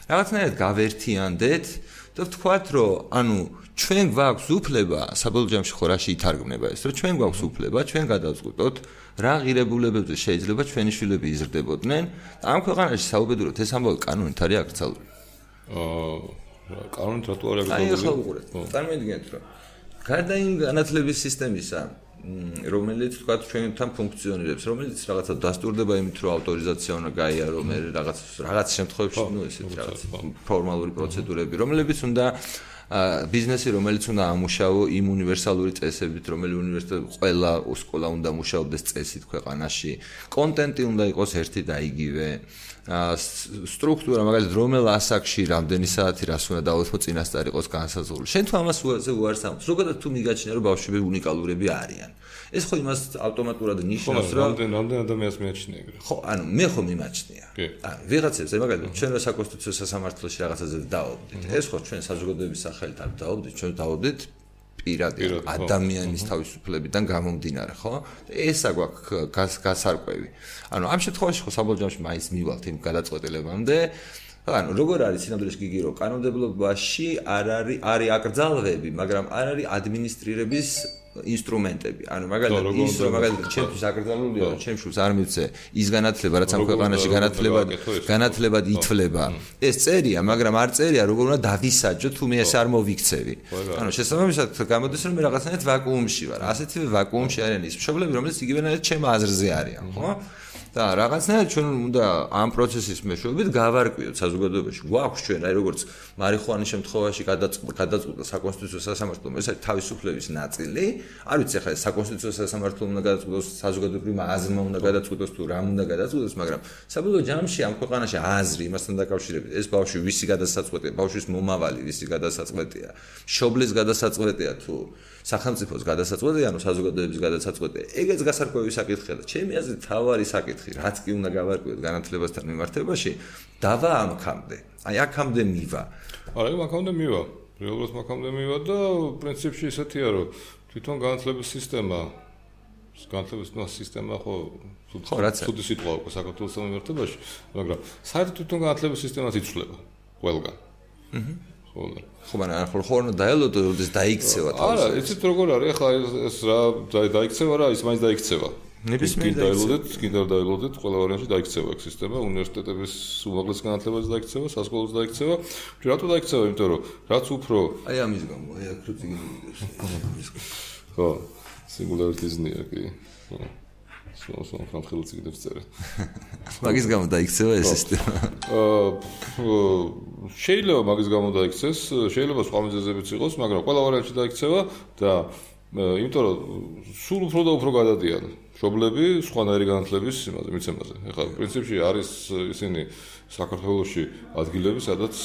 რაღაცნაირად გავერთიანდეთ და ვთქვათ, რომ ანუ ჩვენ გვაქვს უფლება, საბოლოო ჯამში ხო რაში ითარგმნება ეს, რომ ჩვენ გვაქვს უფლება, ჩვენ გადავწყვიტოთ რა ღირებულებებზე შეიძლება ჩვენი შვილები იზრდებოდნენ ამ ქვეყანაში საუბედუროთ ეს ამბავი კანონით არის აკრძალული. აა კანონით რატო არის აკრძალული? აი ხო უყურეთ. წარმოიდგინეთ რომ გარდა იმ განათლების სისტემისა რომელიც თქვა ჩვენთან ფუნქციონირებს, რომელიც რაღაცა დასტურდება იმით, რომ ავტორიზაცია უნდა გაიარო, მე რაღაც რაღაც შემთხვევებში, ну, ესეთ რაღაც ფორმალური პროცედურები, რომლებიც უნდა ბიზნესი, რომელიც უნდა ამუშავო იმ უნივერსალური წესებით, რომელი უნივერსიტეტი ყველა სკოლა უნდა მუშაობდეს წესით ქვეყანაში, კონტენტი უნდა იყოს ერთი და იგივე. სტრუქტურა მაგალითად რომელ ასაკში რამდენი საათი რას უნდა დავოთმო წინასწარ იყოს განსაზღვრული. შენ თუ ამას უარს ამბობ, ზოგადად თუ მიგაჩნია რომ ბავშვები უნიკალურები არიან. ეს ხო იმას ავტომატურად ნიშნავს, რომ რამდენ რამდენ ადამიანს მიაჩნია ეგრე. ხო, ანუ მე ხო მიმაჩნია. ანუ ვიღაცებს, მაგალითად, ჩვენ რა საკონსტიტუციო სასამართლოში რაღაცაზე დავობდით. ეს ხო ჩვენ საზოგადოების სახელით არ დავობდით, ჩვენ დავობდით პირადი ადამიანის თავისუფლებიდან გამომდინარე, ხო? ესა გვაქვს გასარკვევი. ანუ ამ შემთხვევაში ხო საბოლოო ჯამში მაინც მივალთ იმ გადაწყვეტილებამდე. ანუ როგორ არის სინამდვილეში გიგი რომ კანონმდებლობაში არ არის არის აკრძალვები, მაგრამ არ არის ადმინისტრირების ინსტრუმენტები. ანუ მაგალითად ის რომ მაგალითად ჩემთვის აკრძალულია, რომ ჩემ შულს არ მიცე ის განათლება, რაც ამ ქვეყანაში განათლება განათლებად ითვლება. ეს წერია, მაგრამ არ წერია, როგორ უნდა დავისაჯო თუ მე ეს არ მოვიქცევი. ანუ შესაბამისად გამოდის რომ მე რაღაცნაირად ვაკუუმში ვარ. ასეთივე ვაკუუმში არიან ის მშობლები, რომლებიც იგივენაირად ჩემ აზრზე არიან, ხო? და რაღაცნაირად ჩვენ უნდა ამ პროცესის მეშვეობით გავარკვიოთ საზოგადოებაში. გვაქვს ჩვენ აი როგორც მარიხუანის შემთხვევაში გადაწყვეტა საკონსტიტუციო სასამართლომ ეს არის თავისუფლების ნაწილი. არ ვიცი ახლა საკონსტიტუციო სასამართლომ უნდა გადაწყვეტოს საზოგადოებრივმა აზრმა უნდა გადაწყვეტოს თუ რამ უნდა გადაწყვეტოს, მაგრამ საბოლოო ჯამში ამ ქვეყანაში აზრი იმასთან დაკავშირებით ეს ბავშვი ვისი გადასაწყვეტია, ბავშვის მომავალი ვისი გადასაწყვეტია, შობლის გადასაწყვეტია თუ სახელმწიფოს გადასაწყვეტია, ანუ საზოგადოების გადასაწყვეტია. ეგეც გასარკვევი საკითხია და ჩემი აზრით თავარი საკითხი საკითხი, რაც კი უნდა გავარკვიოთ განათლებასთან მიმართებაში, დავა ამქამდე. აი აქამდე მივა. არა, აქამდე მივა. რეალურად აქამდე მივა და პრინციპში ისეთია, რომ თვითონ განათლების სისტემა განათლების სისტემა ხო თუდი სიტყვა უკვე საქართველოს მიმართებაში, მაგრამ საერთოდ თვითონ განათლების სისტემაც იცვლება ყველგან. აჰა. ხო და ხო მაგრამ ახლა ხო უნდა დაელოდო როდეს დაიქცევა თავს. არა, იცით როგორ არის ახლა ეს რა დაიქცევა რა, ის მაინც დაიქცევა. ნებისმიერ დაელოდეთ, კიდევ დაელოდეთ, ყველა ვარიანტში დაიქცევა ეს სისტემა, უნივერსიტეტების უმაღლეს განათლებაზე დაიქცევა, სასკოლოზე დაიქცევა. რატო დაიქცევა? იმიტომ რომ რაც უფრო აი ამის გამო, აი აქ რო წიგნი მიდევს. ხო. სინგულარიტიზმია კი. ხო. სულ სულ ხალხი ციგნებს წერა. მაგის გამო დაიქცევა ეს სისტემა. აა შეიძლება მაგის გამო დაიქცეს, შეიძლება სხვა მიზეზებიც იყოს, მაგრამ ყველა ვარიანტში დაიქცევა და იმიტომ რომ სულ უფრო და უფრო გადადიან შობლები სხვანაირი განათლების იმაზე, მიცემაზე. ეხლა პრინციპში არის ისინი საქართველოსში ადგილები, სადაც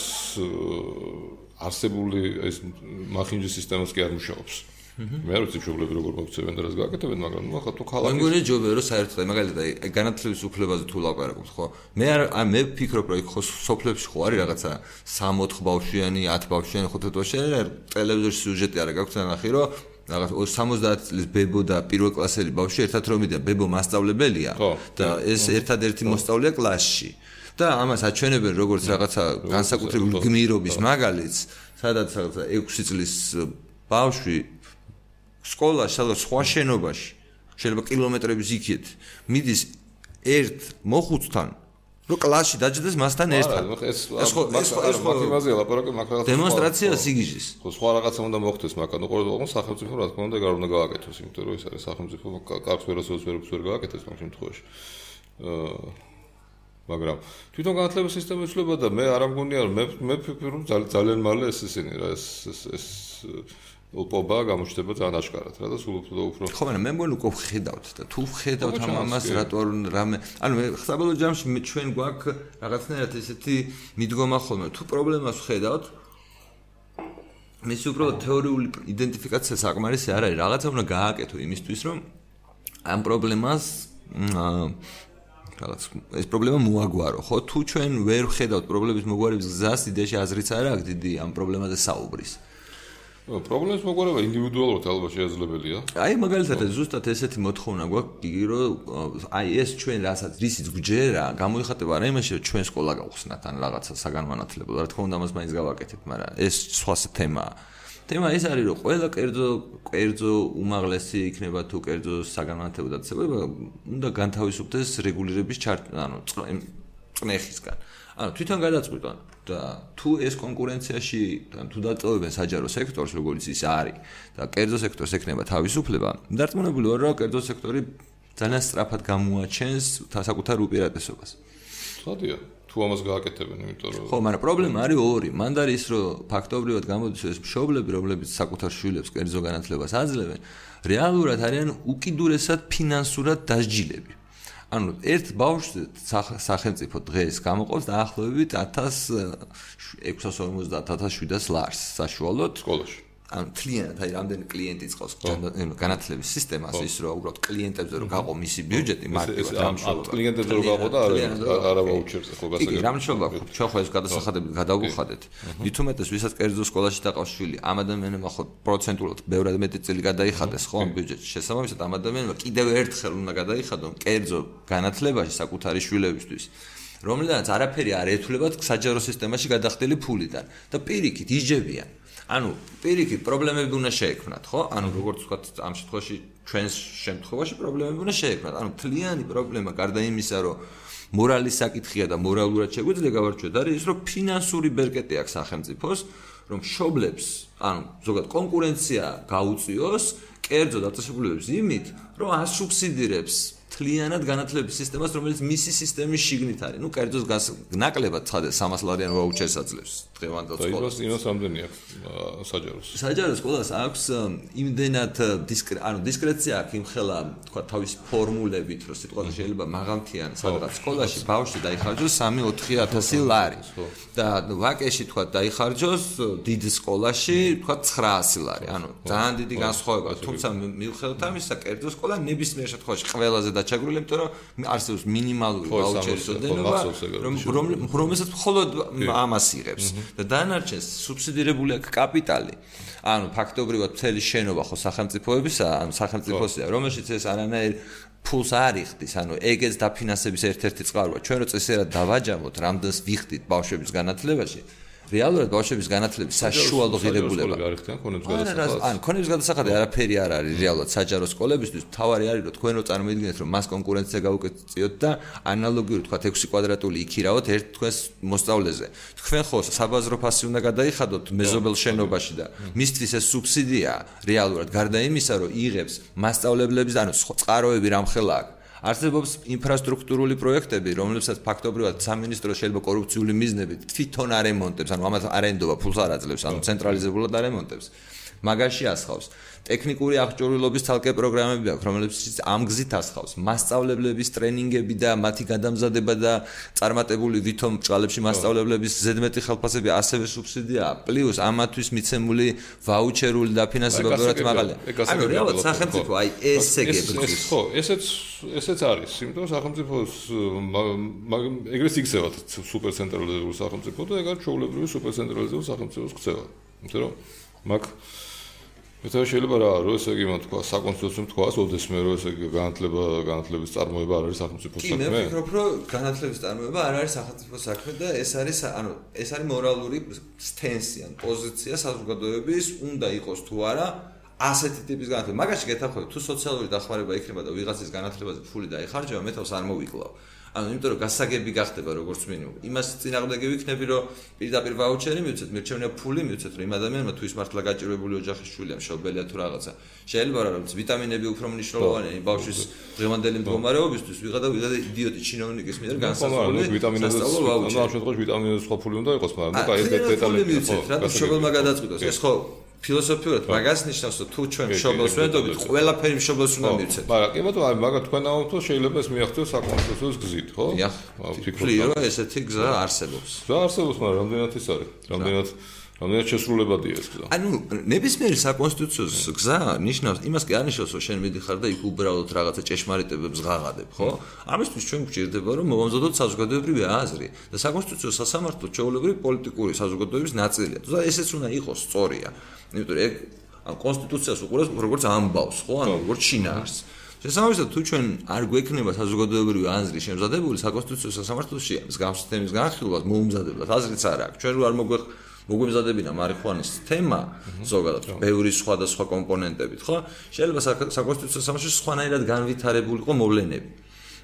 არსებული ეს მახინჯის სისტემას კი არ მუშაობს. მე არ ვიცი შუბლები როგორ მოგწევენ და რას გააკეთებენ, მაგრამ ნუ ახლა თუ ქალაქი მე მგონი ჯობია რომ საერთოდ მაგალითად განათლების უფლებაზე თუ ლაპარაკობთ, ხო? მე არ მე ვფიქრობ რომ ხო სოფლებში ხო არის რაღაცა 3-4 ბავშვიანი, 10 ბავშვიანი, 5 ბავშვიანი, ტელევიზორში სიუჟეტი არა გაქვთ ნახი რომ რაღაც 70 წლის ბებო და პირველ კლასელი ბავშვი ერთად რომ მიდიან, ბებო მასწავლებელია და ეს ერთადერთი მოსწავლეა კლასში. და ამას აჩვენებენ როგორც რაღაცა განსაკუთრებული გმირობის მაგალითს, სადაც რაღაცა 6 წლის ბავშვი სკოლა სადაც სხვა შენობაში შეიძლება კილომეტრების იქით მიდის ერთ მოხუცთან რო კლასში დაჯდეს მასთან ერთად. ეს ეს ხო ეს ეს მაქიმაზია ლაპარაკი მაქრაღაც დემონსტრაცია სიგიჟის ხო. სხვა რაღაცა უნდა მოხდეს მაგრამ ნუ ყოველდღე სახელმწიფო რა თქმა უნდა გარ უნდა გააკეთოს იმიტომ რომ ეს არის სახელმწიფო კარგს ვერასოდეს ვერაფერს ვერ გააკეთებს მაგ შემთხვევაში. აა მაგრამ თვითონ განათლების სისტემა იცვლება და მე არ ამგონია რომ მე მე ფიქრობ რომ ძალიან მალე ეს ისინი რა ეს ეს ოპობა გამოჩნდება ძალიან აშკარად რა და სულ უფრო და უფრო ხო მაგრამ მე მგონი უკვე ხედავთ და თუ ხედავთ ამ ამას რატო არ რამე ანუ საბოლოო ჯამში მე ჩვენ გვაქვს რაღაცნაირად ესეთი მიდგომა ხოლმე. თუ პრობლემას ხედავთ მე უბრალოდ თეორიული იდენტიფიკაცია საკმარისი არ არის. რაღაცა უნდა გააკეთო იმისთვის რომ ამ პრობლემას რაღაც ეს პრობლემა მოაგვარო ხო? თუ ჩვენ ვერ ხედავთ პრობლემის მოგვარების გზას იდეაში აზრიც არ აქვს დიდი ამ პრობლემაზე საუბრის პრობლემის მოგვარება ინდივიდუალურად ალბათ შესაძლებელია. აი მაგალითად ზუსტად ესეთი მოთხოვნა გვაქვს, რომ აი ეს ჩვენ რასაც რისიც გჯერა, გამოიხატება რა იმაში, რომ ჩვენ სკოლა გავხსნათ ან რაღაცა საგანმანათლებლო. რა თქმა უნდა, მას მაინც გავაკეთებთ, მაგრამ ეს სხვა თემაა. თემა ეს არის, რომ ყველა კერძო კერძო უმაღლესი იქნება თუ კერძო საგანმანათლებლო დაწესება, უნდა განთავისუფლდეს რეგულირების ჩარტ, ანუ წნეხისგან. ანუ თვითონ გადაწყვიტა და თუ ეს კონკურენციაში თუ დაწოვებენ საჯარო სექტორს როგორც ის არის და კერძო სექტორს ექნება თავისუფლება დარწმუნებული ვარ რომ კერძო სექტორი ძალიან სწრაფად გამოაჩენს საკუთარ უპირატესობას. ხოდია თუ ამას გააკეთებენ იმიტომ რომ ხო მაგრამ პრობლემა არის ორი. მანდ არის ის რომ ფაქტობრივად გამოდის ეს მშობლები რომლებიც საკუთარ შვილებს კერძო განათლებას აძლევენ რეალურად არიან უკიდურესად ფინანსურად დასჯილები ანუ ერთ ბავშვს სახელმწიფო დღეს გამოყავს დაახლოებით 1650-1700 ლარს საშუალოდ სკოლაში. ან თლიანად აი რამდენი კლიენტი წყავს განათლების სისტემას ის რომ უბრალოდ კლიენტებზე რომ გაყო მისი ბიუჯეტი მარტივად ამშობა კლიენტებზე რომ გაყო და არა არა ვაუჩერზე ხო გასაგები იგი რამშობა ჩვენ ხო ეს გადასახადები გადავუხადეთ მithumetes ვისაც კერძო სკოლაში დაყავს შვილი ამ ადამიანებმა ხო პროცენტულად ბევრად მეტი წელი გადაიხადეს ხო ამ ბიუჯეტში შესაბამისად ამ ადამიანებმა კიდევ ერთხელ უნდა გადაიხადონ კერძო განათლებაში საკუთარი შვილებისთვის. რომლიდანაც არაფერი არ ეთვლებათ საჯარო სისტემაში გადახდილი ფულიდან. და პირიქით იჯებიან ანუ პირიქით პრობლემები უნდა შეექმნათ, ხო? ანუ როგორც ვთქვათ, ამ შემთხვევაში ჩვენს შემთხვევაში პრობლემები უნდა შეექმნათ. ანუ თლიანი პრობლემა გარდა იმისა, რომ მორალის საკითხია და მორალურად შეგვიძლია გავარჩიოთ, არის ის, რომ ფინანსური ბერკეტი აქვს სახელმწიფოს, რომ შობლებს, ანუ ზოგადად კონკურენცია გაუწიოს კერძო დაწესებულებებს იმით, რომ ასუბსიდირებს თლიანად განათლების სისტემას, რომელიც მისი სისტემის შიგნით არის. ნუ კერძოს ნაკლებად ცხადე 300 ლარიან ვაუჩერს აძლევს დღევანდელ სკოლას. და იმას იმას რამდენი აქვს საჯაროს? საჯაროს სკოლას აქვს იმდენად დისკრე ანუ დისკრეცია აქვს იმხელა თქვა თავის ფორმულებით, რომ სიტყვაზე შეიძლება მაღალთიან სადღაც სკოლაში ბავშვი დაიხარჯოს 3-4000 ლარი. და ვაკეში თქვა დაიხარჯოს დიდ სკოლაში თქვა 900 ლარი. ანუ ძალიან დიდი განსხვავება. თუმცა მივხვდეთ ამისა, კერძო სკოლა ნებისმიერ შემთხვევაში ყველაზე და დაჩაგრული, იმიტომ რომ არსებობს მინიმალური ვაუჩერის ოდენობა, რომ რომელსაც მხოლოდ ამას იღებს. და დანარჩენს სუბსიდირებული აქვს კაპიტალი. ანუ ფაქტობრივად მთელი შენობა ხო სახელმწიფოებისა, ანუ სახელმწიფოსია, რომელშიც ეს არანაირ ფულს არ იხდის, ანუ ეგეც დაფინანსების ერთ-ერთი წყაროა. ჩვენ რო წესერად დავაჯამოთ, რამდენს ვიხდით ბავშვების განათლებაში, რეალურად ბავშვების განათლების საშუალო ღირებულება. ან ქონებს გადასახადი არაფერი არ არის რეალურად საჯარო სკოლებისთვის. თავარი არის რომ თქვენ რო წარმოიდგინეთ რომ მას კონკურენცია გაუკეთებიოთ და ანალოგიური თქვა 6 კვადრატული იქირავოთ ერთ თქვენს მოსწავლეზე. თქვენ ხო საბაზრო ფასი უნდა გადაიხადოთ მეზობელ შენობაში და მისთვის ეს სუბსიდია? რეალურად გარდა იმისა რომ იღებს მასწავლებლების ანუ წყაროები რამხელა აქვს არსებობს ინფრასტრუქტურული პროექტები, რომლებსაც ფაქტობრივად სამინისტრო შეიძლება კორუფციული მიზნებით თვითონ არემონტებს, ანუ ამათ არენდობა ფულს არ აძლევს, ანუ ცენტრალიზებულად არემონტებს. მაგაში ასხავს. ტექნიკური აღჭურვილობის თალკე პროგრამები აქვს, რომლებიც ამ გზით ასხავს. მასწავლებლების ტრენინგები და მათი გადამზადება და წარმატებული ვითომ ჭალებში მასწავლებლების ზედმეტი ხელფასები ასევე სუბსიდია, პლუს ამათვის მიცემული ვაუჩერული დაფინანსება ბევრად მაღალია. ანუ რეალურად სახელმწიფო აი ესე გებრძვის. ხო, ესეც ესეც არის, იმიტომ სახელმწიფოს ეგრეს იქცევათ სუპერცენტრალიზებული სახელმწიფო და ეგ არის ჩაოლებრივი სუპერცენტრალიზებული სახელმწიფოს ქცევა. იმიტომ რომ მაგ მე შეიძლება რა რომ ესე იგი მოთქვა საკონსტიტუციო თქვას ოდესმე რომ ესე იგი განათლება განათლების წარმოება არ არის სახელმწიფო საქმე. კი მე ვფიქრობ რომ განათლების წარმოება არ არის სახელმწიფო საქმე და ეს არის ანუ ეს არის მორალური სტენსი ან პოზიცია საზოგადოების უნდა იყოს თუ არა ასეთი ტიპის განათლება. მაგაში გეთახმები თუ სოციალური დახმარება იქნება და ვიღაცის განათლებაზე ფული დაიხარჯება მე თავს არ მოვიკლავ. ანუ იმიტომ რომ გასაგები გახდება როგორც მინიმუმ. იმას წინააღმდეგი ვიქნები, რომ პირდაპირ ვაუჩერი მივცეთ, მირჩევნია ფული მივცეთ, რომ იმ ადამიანმა თუ ის მართლა გაჭირვებული ოჯახის შვილია, მშობელია თუ რაღაცა. შეიძლება რა რომ ვიტამინები უფრო მნიშვნელოვანია ბავშვის დღევანდელი მდგომარეობისთვის, ვიღა და ვიღა იდიოტი ჩინოვნიკის მიერ განსაზღვრული ვიტამინები. ანუ ამ შემთხვევაში ვიტამინების სხვა ფული უნდა იყოს, მაგრამ ნუ კაი ეს დეტალები ხო. რა თქმა უნდა, მშობელმა გადაწყვიტოს. ეს ხო ფილოსოფიურად მაგას ნიშნავს რომ თუ ჩვენ მშობელს ვენდობით ყველაფერი მშობელს უნდა მივცეთ. მაგრამ კი ბატონო, აი მაგა თქვენ აუთო შეიძლება ეს მიაღწიოს საკონსტიტუციო გზით, ხო? ფიქრობ რომ ესეთი გზა არსებობს. გზა არსებობს, მაგრამ რამდენად ის არის? რამდენად რამდენად შესრულებადია ეს გზა? ანუ ნებისმიერი საკონსტიტუციო გზა ნიშნავს იმას კი არ ნიშნავს რომ შენ მიდიხარ და იქ უბრალოდ რაღაცა ჭეშმარიტებებს ღაღადებ, ხო? ამისთვის ჩვენ გვჭირდება რომ მოვამზადოთ საზოგადოებრივი აზრი და საკონსტიტუციო სასამართლო ჩვეულებრივი პოლიტიკური საზოგადოების ნაწილია. და ესეც უნდა იყოს სწორია. იმიტომ რომ ეგ ან კონსტიტუციას უყურებს როგორც ამბავს, ხო? ან როგორც შინაარს. შესაბამისად თუ ჩვენ არ გვექნება საზოგადოებრივი აზრი შემზადებული საკონსტიტუციო სასამართლოში მსგავს თემის განხილვას მოუმზადებლად აზრიც არ აქვს. ჩვენ რო არ მოგვეხ მოგვიმზადებინა მარიხუანის თემა ზოგადად ბევრი სხვა და სხვა კომპონენტებით, ხო? შეიძლება საკონსტიტუციო სასამართლოში სხვანაირად განვითარებული იყო მოვლენები.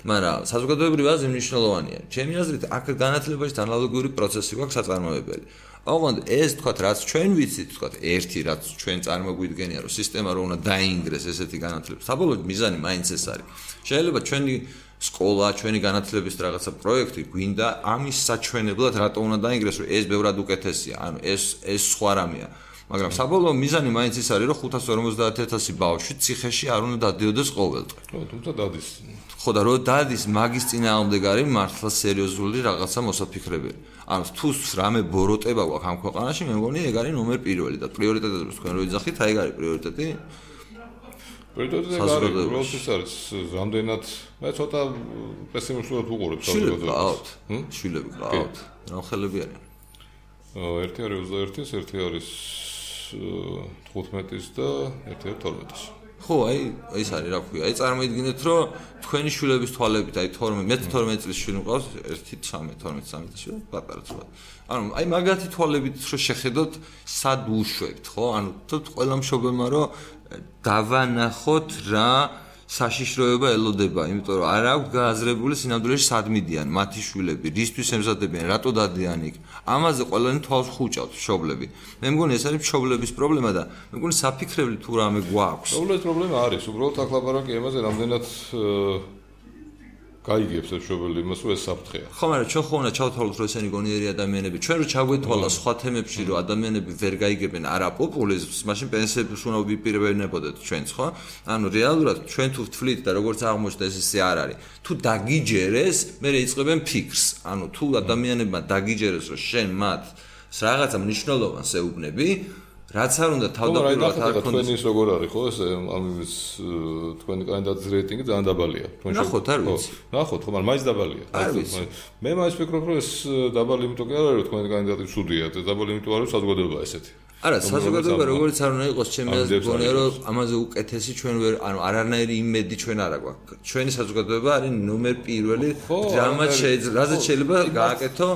მაგრამ საზოგადოებრივი აზრი მნიშვნელოვანია. ჩემი აზრით, აქ განათლებაში ანალოგიური პროცესი გვაქვს საწარმოებელი. ოღონდ ეს თქვა რაც ჩვენ ვიცით თქვა ერთი რაც ჩვენ წარმოგვიდგენია რომ სისტემა რო უნდა დაინგრეს ესეთი განათლება საბოლოოდ მიზანი მაინც ეს არის შეიძლება ჩვენი სკოლა ჩვენი განათლების რაღაცა პროექტი გვინდა ამის საჩვენებლად რატო უნდა დაინგრეს რომ ეს ბევრად უკეთესია? ანუ ეს ეს სხვა რამეა. მაგრამ საბოლოო მიზანი მაინც ის არის რომ 550000 ბავშვი ციხეში არ უნდა დადიოდეს ყოველდღე. ხო თუმცა დადის. ხო და რო დადის მაგის წინააღმდეგ არის მართლა სერიოზული რაღაცა მოსაფიქრებელი. ანუ თუ რამე ბოროტება გვაქვს ამ ქვეყანაში, მე მგონი ეგ არის ნომერ პირველი და პრიორიტეტები თქვენ რო იძახით, აი ეგ არის პრიორიტეტი. არის, უბრალოდ ის არის რამდენად მე ცოტა პესიმისტურად ვუყურებ საზოგადოებას. შვილები ყავთ. რა ხელები არიან? ერთი არის 21-ის, ერთი არის 15-ის და ერთი არის 12-ის. ხო, აი, ეს არის რა ქვია. აი წარმოიდგინეთ, რომ თქვენი შვილების თვალებით, აი 12, მე 12 წლის შვილი მყავს, 1 13, 12, 13 შვილი, პატარა ცოტა. ანუ აი მაგათი თვალებით რომ შეხედოთ, სად უშვებთ, ხო? ანუ თუ ყველა მშობელმა რომ დავანახოთ რა საშიშროება ელოდება, იმიტომ რომ არ აქვს გააზრებული სინამდვილეში სად მიდიან მათი შვილები, რისთვის ემზადებიან, რატო დადიან იქ. ამაზე ყველანი თვალს ხუჭავთ მშობლები. მე მგონი ეს არის მშობლების პრობლემა და მე მგონი საფიქრებელი თუ რამე გვაქვს. მშობლების პრობლემა არის, უბრალოდ აქ ლაპარაკი ამაზე რამდენად გაიგებს ეს შობელი იმას რომ ეს საფრთხეა. ხო, მაგრამ ჩვენ ხო უნდა ჩავთვალოთ რომ ესენი გონიერი ადამიანები, ჩვენ რო ჩაგვეთვალა სხვა თემებში რომ ადამიანები ვერ გაიგებენ არა პოპულიზმს, მაშინ პენსიებს უნდა ვიპირებინებოდეთ ჩვენც, ხო? ანუ რეალურად ჩვენ თუ ვთვლით და როგორც აღმოჩნდა ეს ისე არ არის. თუ დაგიჯერეს, მე რეიწყებენ ფიქრს. ანუ თუ ადამიანებმა დაგიჯერეს რომ შენ მათ რაღაცა მნიშვნელოვანს ეუბნები, რაც არ უნდა თავდაპირველად არ ქონდეს. თქვენი ის როგორ არის ხო ეს ამის თქვენი კანდიდატის რეიტინგი ძალიან დაბალია. თქვენ ნახოთ არ ვიცი. ნახოთ ხო მაგრამ მაინც დაბალია. არ ვიცი. მე მაინც ვფიქრობ რომ ეს დაბალი იმიტომ კი არ არის რომ თქვენი კანდიდატი ცუდია. და დაბალი იმიტომ არის საზოგადოება ესეთი არა საზოგადოება როგორც არ უნდა იყოს ჩემი აზრით გონია რომ ამაზე უკეთესი ჩვენ ვერ ანუ არანაირი იმედი ჩვენ არ აქვს ჩვენი საზოგადოება არის ნომერ პირველი რამაც შეიძლება რაზეც შეიძლება გააკეთო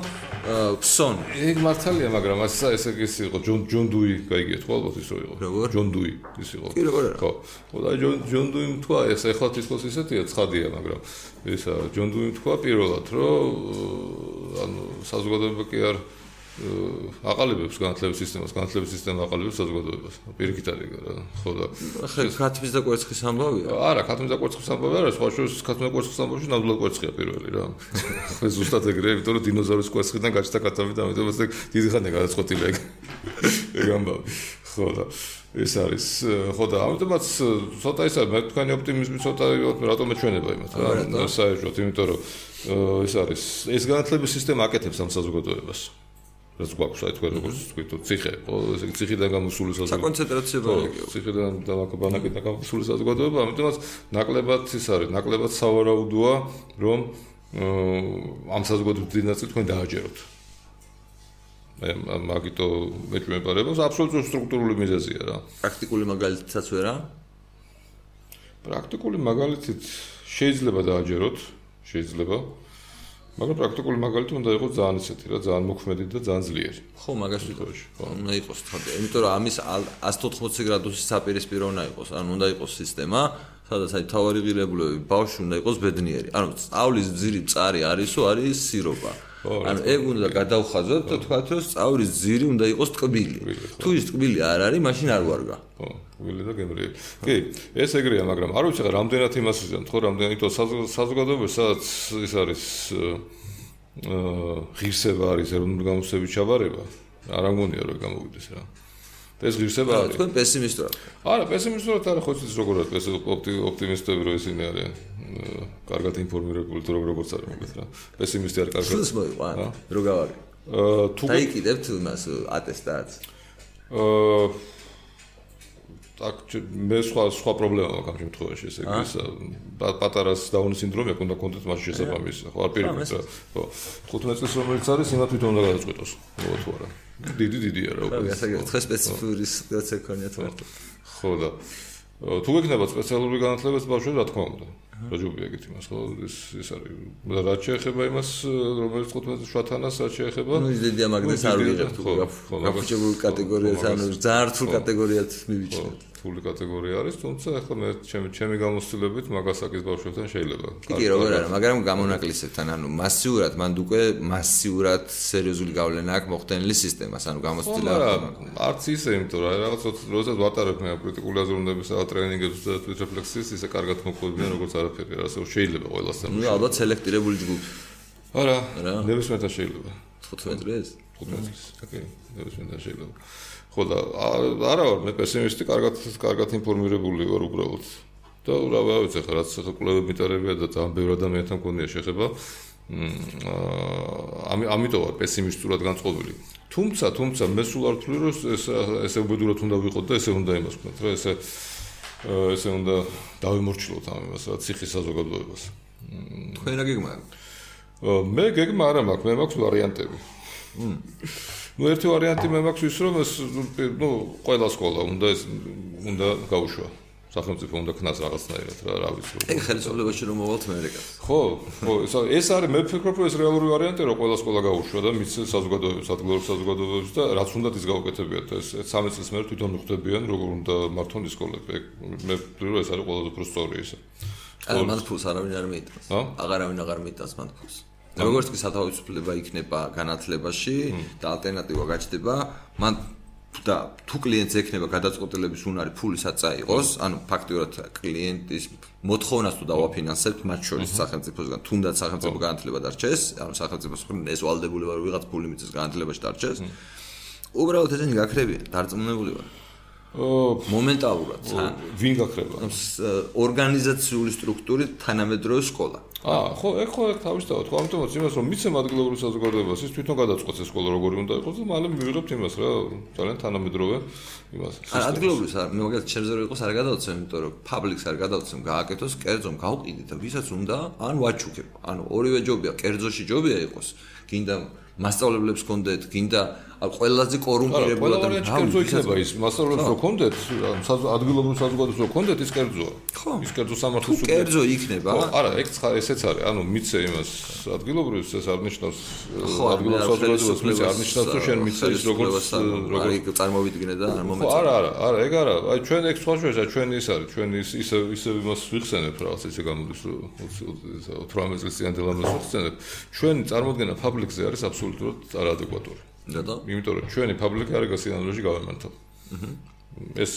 ქსონ ეგ მართალია მაგრამ ასე ესე ის იყო ჯონ ჯონ დუი გაიგეთ ხო ალბათ ის რო იყო. ჯონ დუი ის იყო. კი როგორ არა? ხო. ხო და ჯონ ჯონ დუი თქვა ეს ეხლა თვითონ ისეთია ცხადია მაგრამ ისა ჯონ დუი თქვა პირველად რომ ანუ საზოგადოება კი არ აყალიბებს განათლების სისტემას, განათლების სისტემა აყალიბებს საზოგადოებას. პირიქით არის რა, ხო და ხე ქათმის და კვერცხის ამბავია? არა, ქათმის და კვერცხის ამბავი არა, სხვა შორის ქათმის და კვერცხის ამბავში ნამდვილად კვერცხია პირველი რა. ხე ზუსტად ეგრე, იმიტომ რომ დინოზავრის კვერცხიდან გაჩნდა ქათმი და ამიტომ ეს დიდი ხანია გადაწყვეტილი ეგ. ეგ ამბავი. ხო და ეს არის ხო და ამიტომაც ცოტა ისა მე თქვენი ოპტიმიზმი ცოტა რატომ მეჩვენება იმათ რა საერთოდ იმიტომ რომ ეს არის ეს განათლების სისტემა აკეთებს ამ საზოგადოებას რაც გვაქვს აი თქვენ როგორც თქვით ციხე ხო ესე იგი ციხიდან გამოსული საზოგადოება საკონცენტრაციო ბანაკი ციხიდან და ბანაკიდან გამოსული საზოგადოება ამიტომაც ნაკლებად ის არის ნაკლებად სავარაუდოა რომ ამ საზოგადოების დიდი ნაწილი თქვენ დააჯეროთ. მე მაგიტო მეჭმეპარებას აბსოლუტურად სტრუქტურული მიზეზია რა. პრაქტიკული მაგალითიც ვერა? პრაქტიკული მაგალითით შეიძლება დააჯეროთ შეიძლება მაგრამ პრაქტიკული მაგალითი უნდა იყოს ძალიან ისეთი რა, ძალიან მოქმედი და ძალიან ძლიერი. ხო, მაგას ვიტყვი. ხო, უნდა იყოს თქო. იმიტომ რომ ამის 180 გრადუსის საპირისპირო უნდა იყოს, ანუ უნდა იყოს სისტემა, სადაც აი თავარი ღირებულებები ბავშვი უნდა იყოს ბედნიერი. ანუ სწავლის ძირი წარი არისო, არის სირობა. ანუ ეგ უნდა გადავხაზოთ და თქვა რომ სწავლის ძირი უნდა იყოს ტკბილი. თუ ის ტკბილი არ არის, მაშინ არ ვარგა. ხო, ტკბილი და გემრიელი. კი, ეს ეგრეა, მაგრამ არ ვიცი რა, რამდენად იმას ვიზამ, ხო, რამდენად ითო საზოგადოებაში სადაც ის არის აა ღირსება არის ეროვნული გამოცდების ჩაბარება, არ ამგონია რომ გამოვიდეს რა. ეს ღირსება არის. თქვენ პესიმისტურად. არა, პესიმისტურად არა, ხო იცით როგორ არის ოპტიმისტები რო ისინი არიან. კარგად ინფორმირებული თუ როგორც არის მაგათ რა. პესიმისტი არ კარგად. ის მოიყვა არა, რო გავარი. აა თუ დაიკიდებთ იმას ატესტატს. აა აქ მე სხვა სხვა პრობლემა მაქვს ამ შემთხვევაში ესე იგი ეს პატარას დაუნის სინდრომი აქვს უნდა კონდეთ მას შესაბამის ხო არ პირიქით ხო 15 წელს რომელიც არის იმათ თვითონ უნდა გადაწყვეტოს ხო თუ არა დიდი დიდია რა უკვე. ასე გეტყვი სპეციფიური სიტუაცია ქონიათ მარტო. ხო და თუ გექნება სპეციალური განათლება ბავშვებს რა თქმა უნდა რაჯობია ეგეთ იმას ხო ეს ეს არის რა შეეხება იმას რომელიც 15 შვათანას რა შეეხება ნუ ის დიდი ამაგდეს არ ვიღებთ ხო გაფუჭებული კატეგორიას ანუ ძალიან რთულ კატეგორიად მივიჩნევთ რთული კატეგორია არის, თუმცა ახლა მე ჩემი ჩემი გამოცდილებით მაგასაკის ბავშვებთან შეიძლება. კი, კი, როგორ არა, მაგრამ გამონაკლისებთან, ანუ მასიურად, მანდ უკვე მასიურად სერიოზული გავლენა აქვს მოხდენილი სისტემას, ანუ გამოცდილება. არც ისე, იმიტომ რომ რაღაც როდესაც ვატარებ მე კრიტიკული აზროვნების და ტრენინგებს და თვით რეფლექსიის, ისე კარგად მოყვებიან როგორც არაფერი, ასე რომ შეიძლება ყველასთან. ნუ ალბათ სელექტირებული ჯგუფი. არა, ნებისმიერთან შეიძლება. 15 დღეს? 15 დღეს. ოკეი, ნებისმიერთან შეიძლება. ხო და არა ვარ მე პესიმისტი, კარგად კარგად ინფორმირებული ვარ უბრალოდ. და რა ვიცი ხა რაც ხა კვლევები მიტარებია და ძალიან ბევრი ადამიანთან მქონია შეხება. მ ამიტომ ვარ პესიმისტურად განწყობილი. თუმცა, თუმცა მე სულ არ ვთვლი რომ ეს ესე უბედურად უნდა ვიყოთ და ესე უნდა იმას ვქნათ, რა ესე ესე უნდა დავიმორჩილოთ ამ იმას, რა ციხის საზოგადოებას. თქვენ რა გეგმა? მე გეგმა არა მაქვს, მე მაქვს ვარიანტები. მ ну ერთი ვარიანტი მე მაქვს ის რომ ეს ну ყველა სკოლა უნდა ეს უნდა გაუშვა სახელმწიფო უნდა ქნას რაღაცნაირად რა რა ვიცი. ეგ ხელისუფლებაში რომ მოვალთ ამერიკას ხო ხო ეს არის მე ვფიქრობ რომ ეს რეალური ვარიანტია რომ ყველა სკოლა გაუშვა და მის საზოგადოებებს ადგილობრივ საზოგადოებებს და რაც უნდათ ის გაუკეთებიათ. ეს 13 წლის მერე თვითონ მიხვდებიან როგორ უნდა მართონ ის სკოლები მე ვფიქრობ რომ ეს არის ყველაზე უფრო სწორი ისე. აა მან ფულს არავინ არ მიიტანს. აღარავინ აღარ მიიტანს მან ფულს. როგორც კი სათავისუფლება იქნება განათლებაში და ალტერნატივა გაჩნდება, მან და თუ კლიენტს ექნება გადაწყვეტილების უნარი ფულისაც წაიღოს, ანუ ფაქტიურად კლიენტის მოთხოვნას თუ დავაფინანსებთ, მათ შორის სახელმწიფოსგან, თუნდაც სახელმწიფო განათლება დარჩეს, ანუ სახელმწიფოს ეს ვალდებულება რომ ვიღაც ფული მიწეს განათლებაში დარჩეს. უბრალოდ ესენი გაქრებიან, დარწმუნებული ვარ. მომენტალურად ვინ გაქრება? ორგანიზაციული სტრუქტურით თანამედროვე სკოლა. აა, ხო, ეგ ხო ეგ თავისთავად, ხო, ამიტომაც იმას რომ მიცემ ადგილობრივ საზოგადოებას, ის თვითონ გადაწყვეტს ეს სკოლა როგორი უნდა იყოს და მალე მივიღებთ იმას რა, ძალიან თანამედროვე იმას. არა, ადგილობრივ არ, მე მაგალითად ჩემზე რო იყოს არ გადავცემ, იმიტომ რომ public-ს არ გადავცემ, გააკეთოს კერძომ, გავყიდით და ვისაც უნდა, ან ვაჩუქებ. ანუ ორივე ჯობია, კერძოში ჯობია იყოს. გინდა მასწავლებლებს კონდეთ, გინდა ყველაზე კორუმპირებულად და კერძო იქნება ის მასწავლებლებს რო კონდეთ, ადგილობრივ საზოგადოებას რო კონდეთ ის კერძოა. ხო, ის კერძო სამართლის სუბიექტი. კერძო იქნება? არა, ეგ ესეც არის. ანუ მიცე იმას ადგილობრივს ეს არ ნიშნავს ადგილობრივ საზოგადოებას მიცე არ ნიშნავს რომ შენ მიცე ის როგორც როგორ წარმოვიდგინე და არ მომეწონა. ხო, არა, არა, არა, ეგ არა. აი ჩვენ ეგ სხვა შეშა ჩვენ ის არის, ჩვენ ის ისე ისე იმას ვიხსენებ რაღაც ისე გამოდის რომ 18 წლის წინ დელამას ვიხსენებ. ჩვენი წარმოქმნა ფაბლიკზე არის აბსოლუტურად არაადეკვატური. რატო? იმიტომ რომ ჩვენი ფაბლიკა არის გასინამდვილეში გავემართო. აჰა. ეს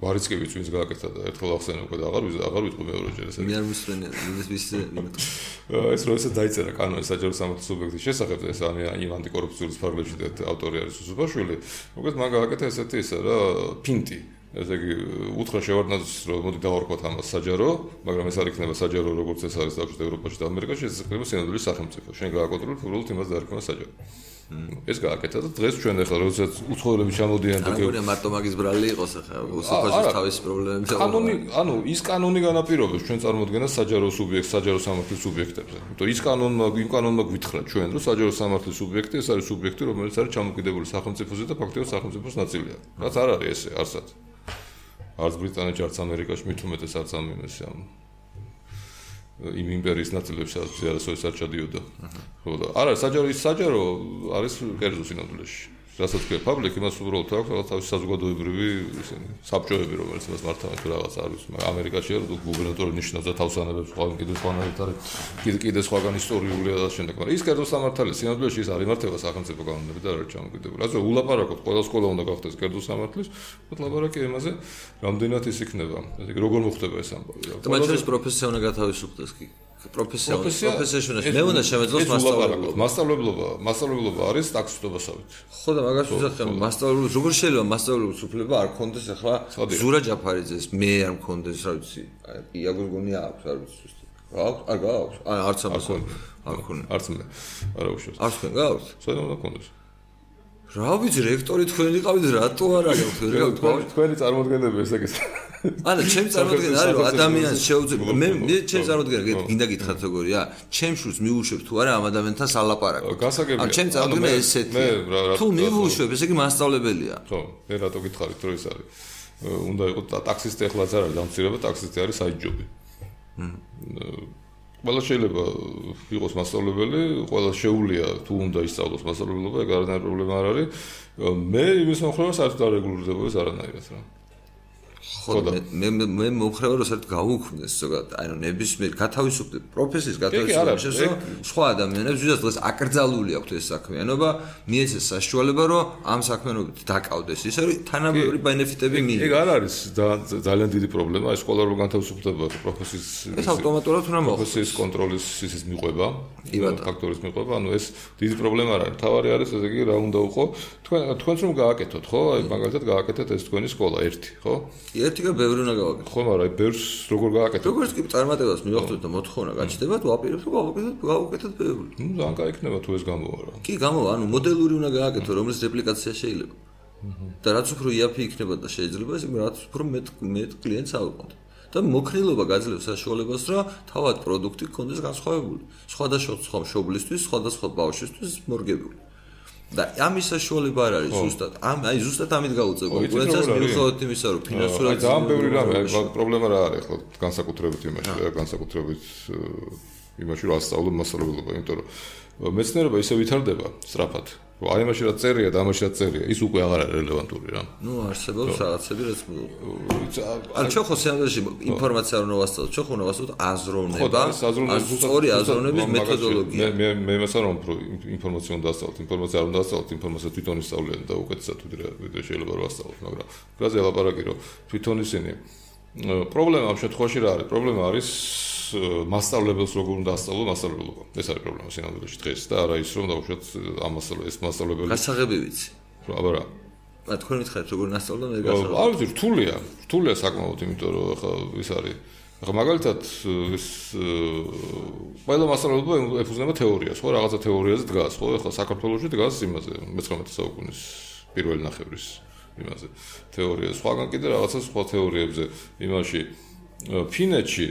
ვარიცკივიც ვინც გააკეთა და ერთხელ ახსენე უკვე და აღარ აღარ ვიტყვი მეორეჯერ ესე. მე არ ვისწრენე ის ვის იმით. ეს რო ესე დაიწერა კანონი საჯარო სამართლის სუბიექტის შესახებ ეს ამ ანტიკორუფციული ფარგლებში და ავტორი არის უსუბაშვილი. მოკლედ მაგ გააკეთა ესეთი ისა რა ფინტი. ესე იგი უთხრა შევარდნაძის რომ მოდი დავარქვათ ამას საჯარო, მაგრამ ეს არ იქნება საჯარო როგორც ეს არის დაუშვით ევროპაში და ამერიკაში, ეს იქნება სინოდული სახელმწიფო. შენ გააკონტროლებ უბრალოდ იმას დაარქვა საჯარო. ეს გააკეთა და დღეს ჩვენ ახლა როდესაც უცხოელები ჩამოდიან და გეუბნებიან მარტო მაგის ბრალი იყოს ახლა უსაფაშოს თავის პრობლემები და კანონი ანუ ის კანონი განაპირობებს ჩვენ წარმოქმნას საჯარო სუბიექტს საჯარო სამართლის სუბიექტებზე. იმიტომ ის კანონმა იმ კანონმა გვითხრა ჩვენ რომ საჯარო სამართლის სუბიექტი ეს არის სუბიექტი რომელიც არის ჩამოკიდებული სახელმწიფოზე და ფაქტიურად სახელმწიფოს ნაწილია. რაც არ არის ესე არსად. არც ბრიტანეთში არც ამერიკაში მით უმეტეს არც ამ იმეს ამ იმ იმპერიის ნაწილებში სადაც არასოდეს არ ჩადიოდა. ხო და არა საჯარო ის საჯარო არის კერძო სინამდვილეში. რასაც ქვია public იმას უბრალოდ აქვს რაღაც თავის საზოგადოებრივი ისინი საბჭოები რომელიც მას მართავენ თუ რაღაც არის მაგრამ ამერიკაში არის გუბერნატორი ნიშნავს და თავსანებებს სხვა კიდე სხვანაირად არის კიდე კიდე სხვაგან ისტორიულია და შემდეგ მაგრამ ის კერძო სამართალი სინამდვილეში ის არის მართება სახელმწიფო კანონები და რა ჩამოკიდებული ასე ულაპარაკოთ ყველა სკოლა უნდა გახდეს კერძო სამართლის მოკლედ ლაპარაკი იმაზე რამდენად ის იქნება. ესე იგი როგორ მოხდება ეს ამბავი და მათ შორის პროფესია უნდა გათავისუფლდეს კი პროფესია პროფესიონალს მე უნდა შემეძლოს მასწავლებლობა. მასწავლებლობა მასწავლებლობა არის ტაქსისტობასავით ხო და მაგას ვიზახებ მასწავლებლობს როგორ შეიძლება მასწავლებლობის უფლება არ ქონდეს ახლა ზურა ჯაფარიძეს. მე არ მქონდეს რა ვიცი. იაგოს გონია აქვს არ ვიცი აქვს არ გაქვს არც ამას არ ქონე არც მე არა უშავს. არც მე გაქვს საერთოდ უნდა ქონდეს რა ვიცი რექტორი თქვენი ყავით რატო არ აქვს რექტორი თქვენი წარმოადგენები ესე იგი ანუ ჩემი წარმოდგენა არის ადამიანს შეუძლია მე მე ჩემი წარმოდგენა გინდა გითხრათ როგორია ჩემ შულს მიუშვებ თუ არა ამ ადამიანთან სალაპარაკო გასაგებია. ანუ ჩემი წარმოდგენა ესეთი. თუ მიუშვებ ესე იგი მასშტაბლებელია ხო მე რატო გითხარით რომ ეს არის? უნდა იყოს ტაქსისტი ახლა ზარ არის დამცირება ტაქსისტი არის საიჯობი ყველა შეიძლება იყოს მასშტაბებელი ყველა შეუულია თუ უნდა ისწავლოს მასშტაბებლობა ეგ არანაირი პრობლემა არ არის. მე იმის მომხრევა საერთოდ არ რეგულირდება ეს არანაირად რა ხო მე მე მე მომხრევა რომ საერთოდ გაუქმდეს ზოგადად. აი რომ ნებისმიერ გათავისუფლებ პროფესიის გათავისუფლების შესაძლო სხვა ადამიანებს ვისაც დღეს აკრძალული აქვს ეს საქმიანობა. მიეცეს საშუალება რომ ამ საქმიანობით დაკავდეს. ისე რომ თანაბარი ბენეფიტები მიიღოს ეგ არ არის ძალიან დიდი პრობლემა. ეს სკოლა რო განთავისუფლდება პროფესიის ეს ავტომატურად უნდა მოხდეს. პროფესიის კონტროლის ისის მიყვება. ფაქტორის მიყვება. ანუ ეს დიდი პრობლემა არ არის. თავარი არის ესე იგი რა უნდა უყო თქვენ თქვენს რომ გააკეთოთ ხო? აი მაგალითად გააკეთეთ ეს თქვენი სკოლა ერთი ხო ერთი კი ბევრი უნდა გავაკეთო. ხო, მაგრამ აი ბევრს როგორ გააკეთო? როგორც კი წარმატებას მივახდინოთ და მოთხოვნა გაჩნდება, თუ აპირებთ გავაკეთოთ, გავაკეთოთ ბევრი. ნუ ძალიან კაი იქნება თუ ეს გამოვა რა. კი, გამოვა, ანუ მოდელური უნდა გააკეთო, რომელიც რეპლიკაცია შეიძლება. და რაც უფრო იაფი იქნება და შეიძლება, ის რაც უფრო მეტ მეტ კლიენტს აუყოთ. და მოქნილობა გაძლევს საშუალებას, რომ თავად პროდუქტი კონდეს განსხვავებული. სხვადასხვა შობლისთვის, სხვადასხვა ბავშვისთვის მორგებული. და ამის საშუალება არ არის ზუსტად. ამ აი ზუსტად ამით გაუწევ კონკურენციას მიუხედავად იმისა რომ ფინანსურად ძალიან ბევრი რამე აი პრობლემა რა არის ხო განსაკუთრებით იმაში განსაკუთრებით იმაში რომ ასწავლო მასალებლობა იმიტომ რომ მეცნიერება ისე ვითარდება სწრაფად რომ აი მაშინ რა წერია და ამაში რა წერია ის უკვე აღარ არის რელევანტური რა ნუ არსებობს რაღაცები რაც ან ჩვენ ხო სამდეში ინფორმაცია რომ ვასწავლოთ ჩვენ ხო ვასწავლოთ აზროვნება ან სწორი აზროვნების მეთოდოლოგია მე მე მე მასალა რომ ინფორმაცია უნდა ვასწავლოთ ინფორმაცია არ უნდა ვასწავლოთ ინფორმაცია თვითონ ისწავლიან და უკეთესად ვიდრე შეიძლება რომ ვასწავლოთ მაგრამ გაზე ლაპარაკი რომ თვითონ ისინი პრობლემა ამ შემთხვევაში რა არის პრობლემა არის მასშტაბლებელს როგორ უნდა ასწავლო მასშტაბებლობა. ეს არის პრობლემა სინამდვილეში დღეს და არა ის რომ დაუშვათ ამ მასშტაბებს მასშტაბებელი. გასაღები ვიცი. აბა რა. ა თქვენ მითხარით როგორ ნასწავლო მე გასაღები. არ ვიცი, რთულია. რთულია საკმაოდ, იმიტომ რომ ხა ის არის ახლა მაგალითად ეს ყველა მასწავლებლობა ეფუძნება თეორიას, ხო, რაღაცა თეორიაზე დგას, ხო, ახლა საქართველოსში დგას იმაზე 19 საუკუნის პირველი ნახევრის იმაზე თეორია. სხვაგან კიდე რაღაცა სხვა თეორიებზე იმაში ფინეთში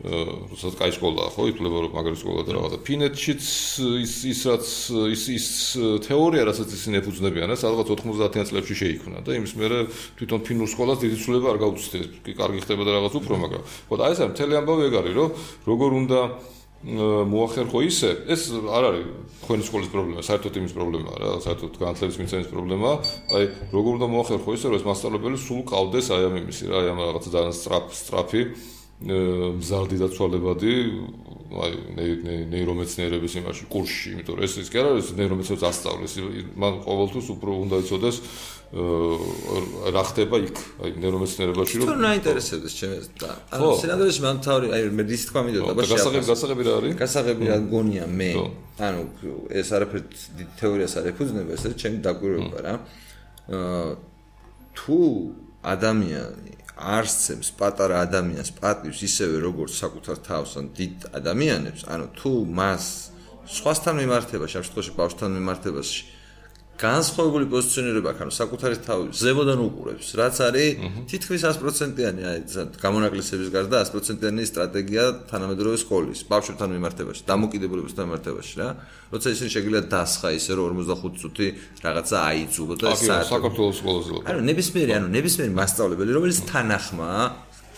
როცა კაი სკოლა ხო ითვლება რომ მაგარი სკოლა და რაღაცა. ფინეთშიც ის ის რაც ის ის თეორია რასაც ისინი ეფუძნებიან ეს რაღაც 90-იან წლებში შეიქმნა და იმის მერე თვითონ ფინურ სკოლას დიდი ცვლილება არ გაუწევს კი კარგი ხდება და რაღაც უფრო მაგრამ ხო და აი ეს არის მთელი ამბავი ეგ არის რომ როგორ უნდა მოახერხო ისე. ეს არ არის თქვენი სკოლის პრობლემა საერთოდ იმის პრობლემაა რა საერთოდ განათლების მიცემის პრობლემაა. აი როგორ უნდა მოახერხო ისე რომ ეს მასშტაბებელი სულ ყავდეს აი ამ იმისი რა აი ამ რაღაცა ძალიან სწრაფ სწრაფი მზარდი და ცვალებადი აი ნეირომეცნიერების იმაში კურსში, იმიტომ რომ ეს ის კი არ არის ნეირომეცნიერებს ასწავლის, მან ყოველთვის უფრო უნდა იცოდეს რა ხდება იქ, აი ნეირომეცნიერებაში რომ თუნ აინტერესებს ჩემს და ანუ სინამდვილეში მან თავი აი მე ის თქვა მინდოდა და გასაღები გასაღები რა არის? გასაღები რა გონია მე. ანუ ეს არაფერ თეორიას არ ეფუძნება, ეს ჩემი დაკვირვება რა. აა თუ ადამიანი არსებს პატარა ადამიანს პატივს ისევე როგორც საკუთარ თავს ან დიდ ადამიანებს, ანუ თუ მას სხვასთან მიმართებაში, ამ შემთხვევაში ბავშვთან მიმართებაში განსხვავებული პოზიციონირება აქვს, ანუ საკუთარი თავი ზებოდან უყურებს, რაც არის თითქმის 100%-იანი, აი გამონაკლისების გარდა 100%-იანი სტრატეგია თანამედროვე სკოლის, ბავშვებთან მიმართებაში, დამოკიდებულებასთან მიმართებაში რა. როცა ისინი შეგიძლიათ დასხა ისე რომ 45 წუთი რაღაცა აიძულო და ეს საქართველოს სკოლაზე. ანუ ნებისმიერი, ანუ ნებისმიერი მასწავლებელი, რომელიც თანახმაა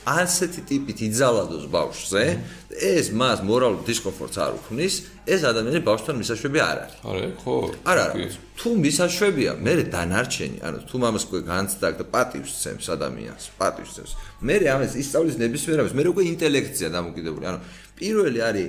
ასეთი ტიპით იძალადოს ბავშვზე, ეს მას მორალურ დისკომფორტს არ უქმნის, ეს ადამიანი ბავშვთან მისაშვები არ არის. არა, ხო? არ არის. თუ მისაშვებია, მე დანარჩენი, ანუ თუ მამას უკვე განცდა და პატივს ცემს ადამიანს, პატივს ცემს. მე ამას ისწავლის ნებისმიერებს, მე უკვე ინტელექტია დამოკიდებული, ანუ პირველი არის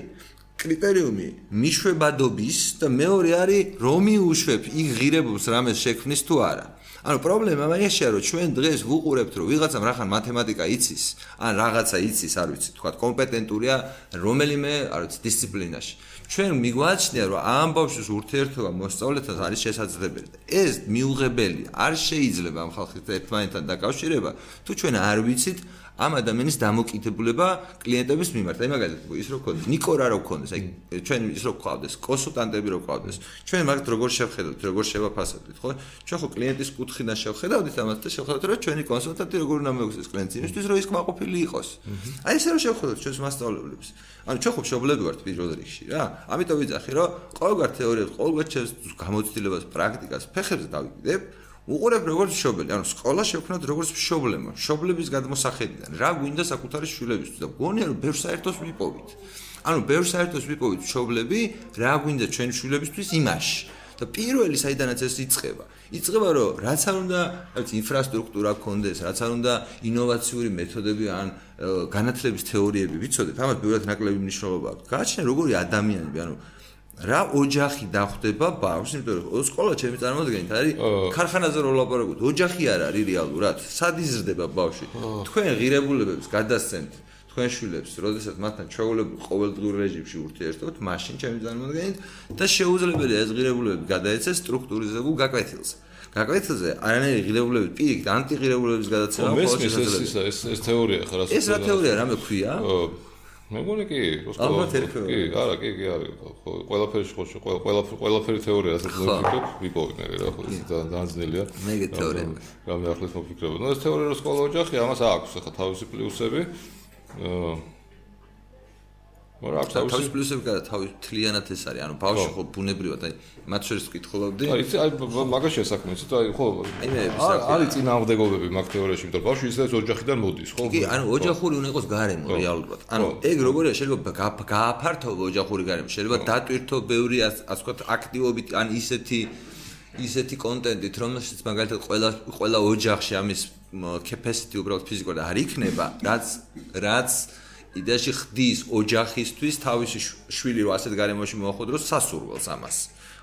კრიტერიუმი მიშვებადობის და მეორე არის რომ მიუშვებ იქ ღირებულს რამეს შექმნის თუ არა. ანუ პრობლემა მაინაშია რომ ჩვენ დღეს ვუყურებთ რომ ვიღაცამ რახან მათემატიკა იცის ან რაღაცა იცის არ ვიცი თქვა კომპეტენტურია რომელიმე არ ვიცი დისციპლინაში. ჩვენ მიგვაჩნია რომ ამ ბავშვის ურთიერთობა მოსწავლეთან არის შესაძლებელი ეს მიუღებელი არ შეიძლება ამ ხალხის ერთმანეთთან დაკავშირება. თუ ჩვენ არ ვიცით ამ ადამიანის დამოკიდებულება კლიენტების მიმართ. აი მაგალითად, ის რო ქონდეს, ნიკო რა რო ქონდეს, აი ჩვენ ის რო ყავდეს, კონსულტანტები რო ყავდეს. ჩვენ მაგათ როგორ შევხედოთ, როგორ შევაფასებთ, ხო? ჩვენ ხო კლიენტის კუთხიდან შევხედავთ ამას და შევხედავთ, რომ ჩვენი კონსულტანტი როგორ უნდა მოგვიწეს კლიენტს, იმისთვის რომ ის კმაყოფილი იყოს. აი ესე რო შევხედოთ ჩვენს მასშტაბლებს. ანუ ჩვენ ხო მშობლები ვართ პირველ რიგში რა. ამიტომ ვიძახი, რომ ყოველგვარ თეორიებს, ყოველგვარ ჩემს გამოცდილებას, პრაქტიკას ფეხებზე დავიკიდებ. უყურებ როგორც მშობელი, ანუ სკოლა შევქნათ როგორც მშობლემა, მშობლების გადმოსახედიდან. რა გვინდა საკუთარი შვილებისთვის და გონია რომ ბევრ საერთოს ვიპოვით. ანუ ბევრ საერთოს ვიპოვით მშობლები, რა გვინდა ჩვენ შვილებისთვის იმაში. და პირველი საიდანაც ეს იწყება. იწყება რომ რაც არ უნდა, რაც ინფრასტრუქტურა გქონდეს, რაც არ უნდა ინოვაციური მეთოდები ან განათლების თეორიები ვიცოდეთ, ამათ ბევრად ნაკლები მნიშვნელობა აქვს. გააჩნია როგორი ადამიანები, ანუ რა ოჯახი დახვდება ბავშვს, იმიტომ რომ სკოლა ჩემი წარმოადგენით არის ქარხანაზე რო ლაპარაკობთ, ოჯახი არ არის რეალურად. სად იზრდება ბავშვი? თქვენ ღირებულებებს გადასცემთ თქვენ შვილებს, როდესაც მათთან ჩაოლებულ ყოველდღიურ რეჟიმში ურთიერთობთ, მაშინ ჩემი წარმოადგენით და შეუძლებელია ეს ღირებულებები გადაეცეს სტრუქტურიზებულ გაკვეთილს. გაკვეთილზე არანაირი ღირებულები პირიქით ანტიღირებულების გადაცემა ყოველ შესაძლებელია. ეს ეს თეორია ხარ ასე. ეს რა თეორია, რამე ქვია? მე მგონი კი, კი, არა, კი, კი, არა, ყველაფერი ხო, ყველა ყველაფერი თეორია ასე ვფიქრობ, ვიპოვე რა, ხო, ეს ძალიან ძნელია. მე ეგ თეორია. გამიახლეს მოფიქრებო. ნუ ეს თეორია რო სკოლა ოჯახი, ამას აქვს ახლა თავისი პლუსები. აა მაგრამ აქვს თავის პლუსები და თავის თლიანად ეს არის ანუ ბავშვი ხო. ბუნებრივად აი მათ შორის ვკითხულობდი აი აი მაგაშია საქმე იცი აი ხო არის წინააღმდეგობები მაგ თეორიაში იმიტომ ბავშვი ისე ოჯახიდან მოდის ხო? კი ანუ ოჯახური უნდა იყოს გარემო რეალურად. ანუ ეგ როგორია შეიძლება გააფართოვო ოჯახური გარემო შეიძლება დატვირთო ბევრი ასე ვთქვათ აქტივობით ან ისეთი ისეთი კონტენტით რომელშიც მაგალითად ყველა ყველა ოჯახში ამის capacity უბრალოდ ფიზიკურად არ იქნება რაც რაც იდეაში ხდის ოჯახისთვის თავისი შვილი რო ასეთ გარემოში მოახვედროს სასურველს ამას.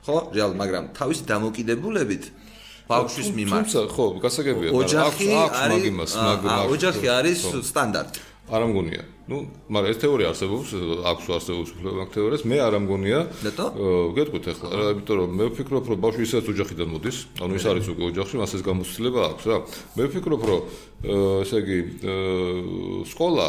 ხო? რეალ, მაგრამ თავისი დამოკიდებულებით ბავშვის მიმართ. თუმცა ხო, გასაგებია, აქვს აქვს მაგიმას, მაგრამ ოჯახი არის სტანდარტი. არ ამგონია. ნუ, მაგრამ ეს თეორია არსებობს, აქვს არსებობს მაგ თეორიას, მე არ ამგონია. ნეტო? გეტყვით ახლა, იმიტომ რომ მე ვფიქრობ, რომ ბავშვი ისაც ოჯახიდან მოდის, ანუ ის არის უკვე ოჯახში, მას ეს გამოცდილება აქვს რა. მე ვფიქრობ, რომ ესე იგი, სკოლა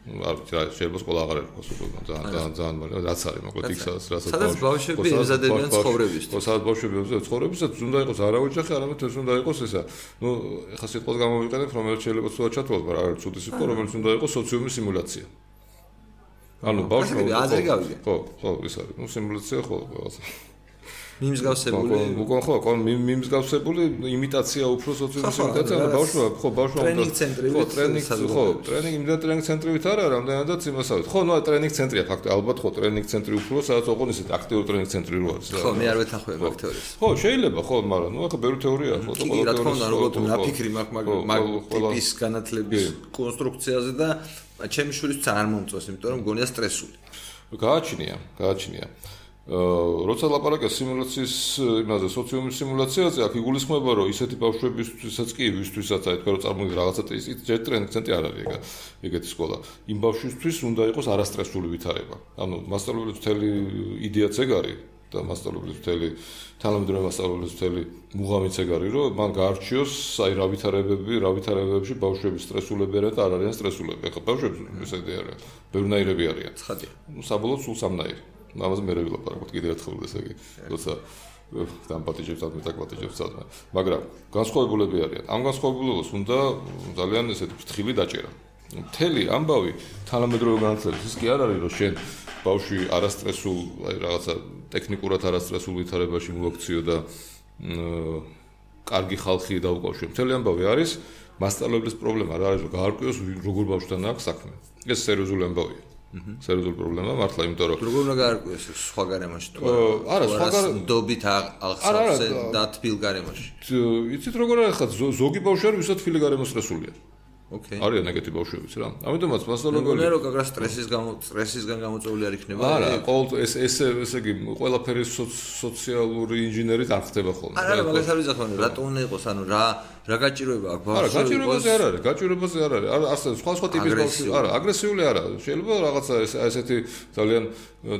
არ ვიცი რა შეიძლება სკოლა აღარ ერქოს უკვე ძალიან ძალიან ძალიან მაგრამ რაც არის მოკლედ იქ სადაც რასაც სადაც ბავშვები ემზადებიან ცხოვრებისთვის. ხო სადაც ბავშვები ემზადებიან ცხოვრებისთვის უნდა იყოს არა ოჯახი არამედ ეს უნდა იყოს ესა. ნუ ეხა სიტყვას გამოვიყენებ რომელიც შეიძლება ცუდად ჩათვალოს მაგრამ არის ცუდი სიტყვა რომელიც უნდა იყოს სოციუმის სიმულაცია. ანუ ბავშვი ხო ხო ეს არის. ნუ სიმულაცია ხო რაღაცა მიმსგავსებული უკვე ხო ხო მიმსგავსებული იმიტაცია უფრო სოციალური იმიტაცია და ბავშვობა ხო ბავშვობა ტრენინგ ცენტრი ხო ტრენინგ ხო ტრენინგ იმდა ტრენინგ ცენტრივით არა რამდენადაც იმასავით. ხო ნუ ტრენინგ ცენტრია ფაქტი. ალბათ ხო ტრენინგ ცენტრი უფრო სადაც ოღონდ ისეთ აქტიური ტრენინგ ცენტრი რო არის ხო მე არ ვეთანხმები აქ თეორიას ხო შეიძლება ხო მაგრამ ნუ ახლა ბევრი თეორია ხო თეორია რა თქმა უნდა ნაფიქრი მაგ მაგ ტიპის განათლების კონსტრუქციაზე და ჩემი შვილიც არ მომწონს იმიტომ რომ გონია სტრესული. გააჩნია გააჩნია როცა ლაპარაკია სიმულაციის იმაზე სოციუმის სიმულაციაზე, აქ იგულისხმება, რომ ისეთი ბავშვებისთვისაც კი, ვისთვისაც აი თქვა რომ წარმოგიდგენ რაღაცა ის ჯერ ტრენინგ ცენტრი არ არის ეგ ეგეთი სკოლა. იმ ბავშვისთვის უნდა იყოს არასტრესული ვითარება. ანუ მასწავლებლის მთელი იდეაც ეგ არის და მასწავლებლის მთელი თანამედროვე მასწავლებლის მთელი მუღამიც ეგ არის, რომ მან გაარჩიოს აი რა ვითარებები, რა ვითარებებში ბავშვები სტრესულები არიან და არ არიან სტრესულები. ახლა ბავშვები ესე დიახ, ბევრნაირები არიან. ცხადია. ნუ საბოლოოდ სულ სამნაირი. ამაზე მე ვილაპარაკოთ კიდევ ერთხელ ესე იგი როცა თან პატიჟებს ამ მეტაკ პატიჟებს ამ მაგრამ განსხვავებულები არიან. ამ განსხვავებულობას უნდა ძალიან ესეთი ფრთხილი დაჭერა. მთელი ამბავი თანამედროვე განათლების ის კი არ არის რომ შენ ბავშვი არასტრესულ აი რაღაცა ტექნიკურად არასტრესულ ვითარებაში მოაქციო და კარგი ხალხი დაუკავშირო მთელი ამბავი არის მასშტაბების პრობლემა. რა არის რომ გაარკვიოს როგორ ბავშვთან აქვს საქმე. ეს სერიოზული ამბავია სერიოზული პრობლემაა მართლა იმიტომ რომ როგორ უნდა გაარკვიოს სხვა გარემოში თუ არა სხვა დობით აღხსავსე და თბილ გარემოში იცით როგორ არის ხა ზოგი ბავშვი არის ვისაც თბილი გარემოს სტრესულია ოკეი. არიან ეგეთი ბავშვებიც რა. ამიტომაც მასწავლებელი მე რომ გაგრა სტრესის გამო სტრესისგან გამოწვეული არ იქნება. არა, ყოველ ეს ეს ესე იგი ყველაფერი სოციალური ინჟინერი არ ხდება ხოლმე. არა, მაგას არ ვიზახმენ, რატო უნდა იყოს, ანუ რა რა გაჭიროება აქვს ბავშვს? არა, გაჭიროებაზე არ არის, გაჭიროებაზე არ არის. არა, ასე სხვა სხვა ტიპის ბავშვი, არა, აგრესიული არა. შეიძლება რაღაცა ესეთი ძალიან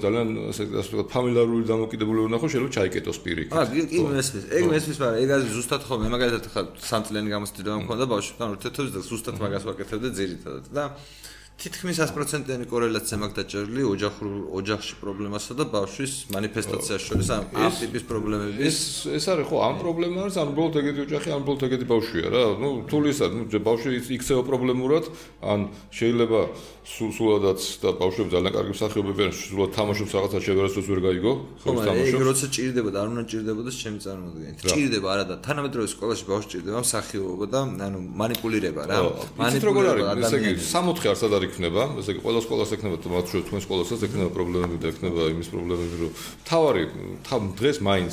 ძალიან ასე ვთქვათ, ფამილარული დამოკიდებულება ნახო, შეიძლება ჩაიკეტოს პირი. აა, კი, მესმის. ეგ მესმის, მაგრამ ეგ არის ზუსტად ხო, მე მაგალითად ხა სამწლიანი გამოცდილება მქონდა ბავშვთან ურთიერთობაზე და ზუსტად მაგას ვაკეთებდი ძირითადად და თითქმის 100%-იანი კორელაცია მაგ დაჭერილი ოჯახურ ოჯახში პრობლემასა და ბავშვის манифестациას შორის ამ ამ ტიპის პრობლემების ეს ეს არის ხო ამ პრობლემა არის ან უბრალოდ ეგეთი ოჯახი ან უბრალოდ ეგეთი ბავშვია რა. ну თული ისა ну ბავშვი იქცევა პრობლემურად ან შეიძლება სულადაც და ბავშვები ძალიან კარგი მსახიობები არიან სულად თამაშობს რაღაცა შევერასოს ვერ გაიგო ხო მაგრამ ეგ როცა ჭირდებოდა არ უნდა ჭირდებოდა ჩემი წარმოადგენით ჭირდება არა და თანამედროვე სკოლაში ბავშვი ჭირდება მსახიობობა და ანუ манипуლირება რა. манипуლირება ესე იგი 64 არც არის იქნება, ესე იგი ყველა სკოლას ექნება მათ შორის თქვენ სკოლასაც ექნება პრობლემები და ექნება იმის პრობლემები, რომ თავარი დღეს მაინც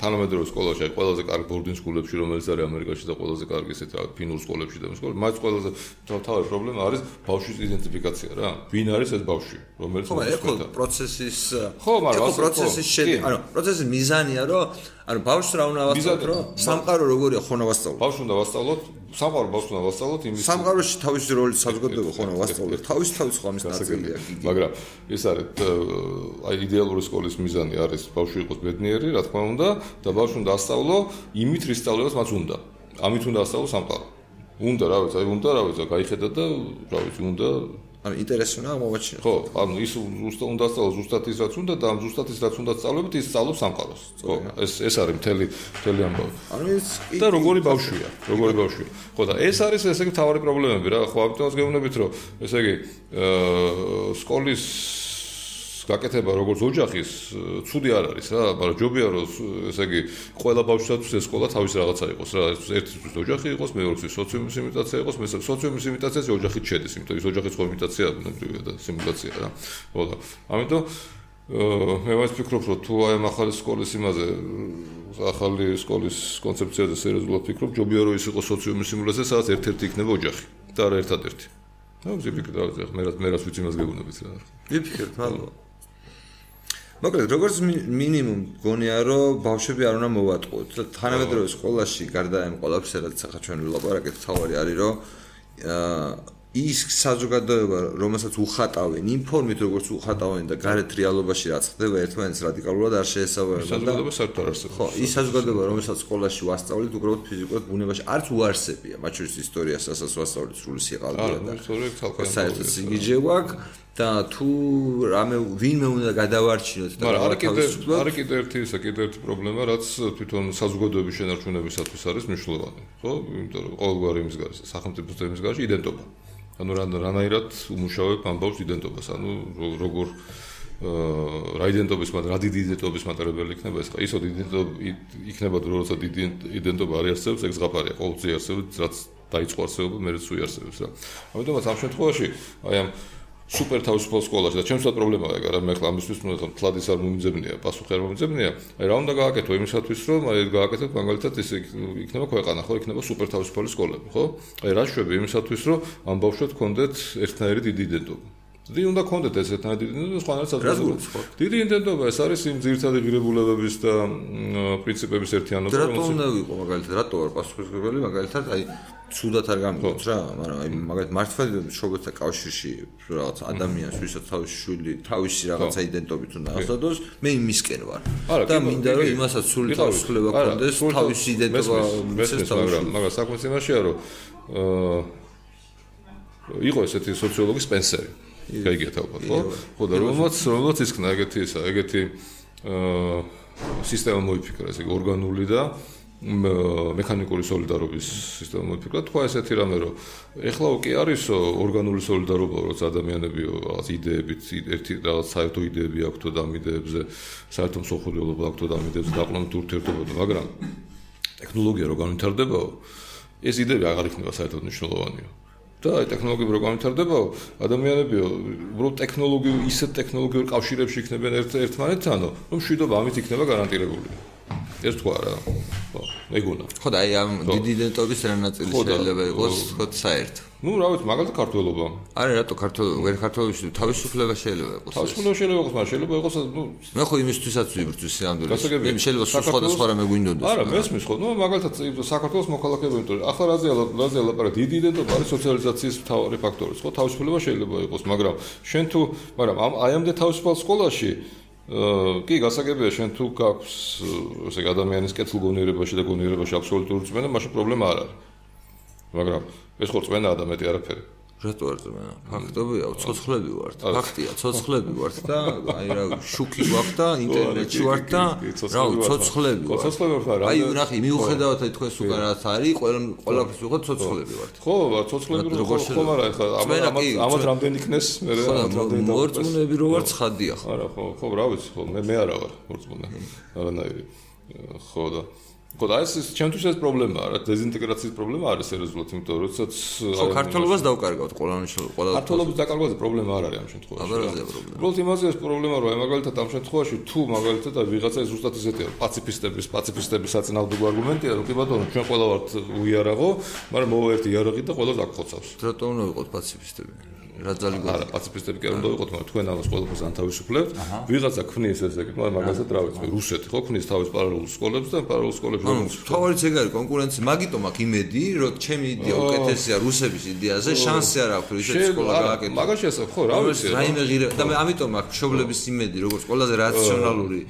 თანამედროვე სკოლაში, ყველაზე კარგი ბორდინგ სკოლებში, რომელიც არის ამერიკაში და ყველაზე კარგი ესეთ ფინურ სკოლებში და სკოლებში, მათ ყველაზე თავარი პრობლემა არის ბავშვის იდენტიფიკაცია რა. ვინ არის ეს ბავშვი, რომელიც ხო, ეხო პროცესის ხო, მაგრამ პროცესის შედი, ანუ პროცესის მიზანია, რომ ანუ ბავშვს რა უნდა ვასწავლოთ, რომ სამყარო როგორია ხონა ვასწავლოთ. ბავშვს უნდა ვასწავლოთ, სამყარო ბავშვს უნდა ვასწავლოთ იმის სამყაროში თავისი როლი საზოგადოება ხონა ვასწავლოთ. თავის თავის ხომის ნაწილია იგი. მაგრამ ეს არის აი იდეალური სკოლის მიზანი არის ბავშვი იყოს ბედნიერი, რა თქმა უნდა, და ბავშვს უნდა ასწავლო იმით, რის სწავლებას მას უნდა. ამით უნდა ასწავლო სამყარო. უნდა რა ვიცი, აი უნდა რა ვიცი, გაიხედა და რა ვიცი, უნდა ანუ ინტერესი უნდა მოვაჩინო. ხო, ანუ ის ზუსტად უნდა სწავლო ზუსტად ის რაც უნდა და ამ ზუსტად ის რაც უნდა სწავლოთ, ის სწავლობს სამყაროს. ხო, ეს ეს არის მთელი მთელი ამბავი. ანუ ის და როგორი ბავშვია, როგორი ბავშვია. ხო და ეს არის ესე იგი თავარი პრობლემები რა, ხო, ამიტომაც გეუბნებით რომ ესე იგი აა სკოლის გაკეთება როგორც ოჯახის ცუდი არ არის რა, მაგრამ ჯობია რომ ესე იგი ყველა ბავშვსაც ეს სკოლა თავის რაღაცა იყოს რა, ერთისთვის ოჯახი იყოს, მეორეთვის სოციუმის იმიტაცია იყოს, მესამე სოციუმის იმიტაციაზე ოჯახით შედის, იმიტომ ის ოჯახის ხო იმიტაცია ბუნებრივია და სიმულაცია რა. ხო და ამიტომ მე მას ფიქრობ რომ თუ აი ამ ახალი სკოლის იმაზე ახალი სკოლის კონცეფციაზე სერიოზულად ფიქრობ, ჯობია რომ ის იყოს სოციუმის სიმულაცია, სადაც ერთ-ერთი იქნება ოჯახი და არა ერთადერთი. ნუ ზიფიქრე რა, მე რა მე რა ვიცი მას გეუბნებით რა. ვიფიქრებ, მადლობა. მოკლედ როგორც მინიმუმ გონია რომ ბავშვები არ უნდა მოვატყუოთ. თანამედროვე სკოლაში გარდა ამ ყველაფრისა რაც ახლა ჩვენ ვილაპარაკეთ თავარი არის რომ ის საზოგადოება, რომელსაც უხატავენ, ინფორმით როგორც უხატავენ და გარეთ რეალობაში რაც ხდება, ერთმანეთს რადიკალურად არ შეესაბამება. საზოგადოება საერთოდ არ არსებობს. ხო, ის საზოგადოება, რომელსაც სკოლაში ვასწავლით, უბრალოდ ფიზიკურად ბუნებაში არც უარსებია, მათ შორის ისტორიას, რასაც ვასწავლით სრული სიყალბეა და ისტორია ცალკე საერთოდ სიგიჟე გვაქვს და თუ რამე ვინმე უნდა გადავარჩინოთ და არის კიდე არის კიდე ერთი ისა კიდე ერთი პრობლემა რაც თვითონ საზოგადოების შენარჩუნებისათვის არის მნიშვნელოვანი ხო იმიტომ რომ ყოველგვარი იმის გარშე სახელმწიფო სისტემის გარშე იდენტობა ანუ რანაირად უმუშავებ ამბავს იდენტობას? ანუ როგორ რა იდენტობის მაგრამ რა დიდი იდენტობის მატარებელი იქნება ეს? ხა ისო იდენტობა იქნება თუ როცა დიდი იდენტობა არის არსებობს ეგ ზღაპარია ყოველთვის არსებობს რაც დაიწყო არსებობა მე რეცუ არსებობს რა. ამიტომაც ამ შემთხვევაში აი ამ სუპერ თავისუფალ სკოლაში და ჩემსაც პრობლემაა ეგ არა მე ხლა ამისთვის მე ხლა თლადის არ მომიძებნია პასუხი არ მომიძებნია აი რა უნდა გააკეთო იმისათვის რომ აი გააკეთოთ მაგალითად ის იქნება ქვეყანა ხო? იქნება სუპერ თავისუფალი სკოლები ხო? აი რა შვები იმისათვის რომ ამ ბავშვებს კონდეთ ერთნაირი დიდი უნდა კონდეთ ეს ერთნაირი დიდი იდენტობა სხვა რაღაცა დიდი იდენტობა ეს არის იმ ძირითადი ღირებულებების და პრინციპების ერთიანობა რატო უნდა ვიყო მაგალითად? რატო არ პასუხისმგებელი? მაგალითად აი ცუდად არ გამიგონს რა, მაგრამ აი მაგალითად მართლმადიდებლობის მშობელთა კავშირში რაღაც ადამიანს, ვისაც თავისი შვილი, თავისი რაღაცა იდენტობით უნდა ასადოს, მე იმისკენ ვარ. და მინდა რომ იმასაც სული თავისუფლება ქონდეს, თავისი იდენტობა მისცეს მაგრამ მაგრამ საქმე იმაშია რომ აა იყო ესეთი სოციოლოგი სპენსერი. გაიგეთ ალბათ, ხო? ხო და რომელმაც რომელმაც ისკნა ეგეთი ისა, ეგეთი აა სისტემა მოიფიქრა, ესე იგი ორგანული და მექანიკური солиდარობის სისტემა მოიფიქრა. თქვა ესეთი რამე, რომ ეხლა ოკი არისო ორგანული солиდარობა, როცა ადამიანები რაღაც იდეებით, ერთი რაღაც საერთო იდეები აქვთ და ამ იდეებზე საერთო მსახურიელობა აქვთ და ამ იდეებზე დაყრდნობით ურთიერთობოდა, მაგრამ ტექნოლოგია რო განვითარდებაო, ეს იდეები აღარ იქნება საერთოდ მნიშვნელოვანიო. და აი ტექნოლოგიები რო განვითარდებაო ადამიანები უბრალოდ ტექნოლოგიურ ისეთ ტექნოლოგიურ კავშირებში იქნებიან ერთ ერთმანეთთანო რომ შვიდობა ამით იქნება გარანტირებული ეს თქვა რა ხო მეგონა ხო და აი ამ დიდი იდენტობის რა ნაწილი შეიძლება იყოს ხო საერთ ну რა ვიცი მაგალითად ქართველობა არა რატო ქართველობა ვერ ქართველობაში თავისუფლება შეიძლება იყოს თავისუფლება შეიძლება იყოს მაგრამ შეიძლება იყოს ну მე ხო იმისთვისაც ვიბრძვის სამდროს მე შეიძლება სულ სხვადასხვა რამე გვინდოდეს არა მესმის ხო ну მაგალითად საქართველოს მოქალაქეები იმიტომ რომ ახლა რაზე რაზე ლაპარაკ დიდი იდენტობა არის სოციალიზაციის მთავარი ფაქტორი ხო თავისუფლება შეიძლება იყოს მაგრამ შენ თუ მაგრამ აი ამდე თავისუფალ სკოლაში კი, გასაგებია, შენ თუ გაქვს ესე ადამიანის კეთილგონიერებაში და გონიერებაში აბსოლუტური წმენა, მაშინ პრობლემა არ არის. მაგრამ ეს ხო წმენაა და მეტი არაფერი. რატო არ წმენა? ფაქტობია, ცოცხლები ვართ. ფაქტია, ცოცხლები ვართ და აი რა შუქი გვაქვს და ინტერნეტში ვართ და რა ცოცხლები ვართ. ცოცხლები ვართ. აი ნახე, მიუხედავად აი თქვენს უკან რაც არის, ყველა ყველაფერს ვიღოთ ცოცხლები ვართ. ხო, ცოცხლები რო ხო არა ეხლა ამათ ამათ რამდენი იქნეს მე რა რამდენი მორწმუნეები რო ვართ ხადია ხო. არა, ხო, ხო, რა ვიცი, ხო, მე მე არა ვარ მორწმუნე. არანაირი. ხო და ხო და ეს ჩემთვის ეს პრობლემაა რა დეზინტეგრაციის პრობლემა არის სერიოზულად იმიტომ რომ როდესაც ხო ქართულობას დავკარგავთ ყველა ყველა ქართულობის დაკარგვაზე პრობლემა არ არის ამ შემთხვევაში აბარაზია პრობლემა. უბრალოდ იმაზე ეს პრობლემა რომ აი მაგალითად ამ შემთხვევაში თუ მაგალითად აი ვიღაცა ზუსტად ისეთია პაციფისტების პაციფისტების საწინააღმდეგო არგუმენტია რომ კი ბატონო ჩვენ ყველა ვართ უიარაღო მაგრამ მოვა ერთი იარაღი და ყველა დაგხოცავს რატომ უნდა ვიყოთ პაციფისტები რა ძალი გქონდა არა პაციფისტები კი არ უნდა ვიყოთ მაგრამ თქვენ ამას ყველაფერს ანთავისუფლებთ ვიღაცა ქმნის ესე იგი მაგრამ მაგასაც რა ვიცი რუსეთი ხო ქმნის თავის პარალელურ სკოლებს და პარალელურ სკოლებს ანუ თავარიც ეგ არის კონკურენცია მაგიტომ აქ იმედი რომ ჩემი იდეა უკეთესია რუსების იდეაზე შანსი არ აქვს რომ ისეთი სკოლა გააკეთო. მაგაში ასე ხო რა ვიცი რაიმე ღირე და მე ამიტომ აქ მშობლების იმედი როგორც ყველაზე რაციონალური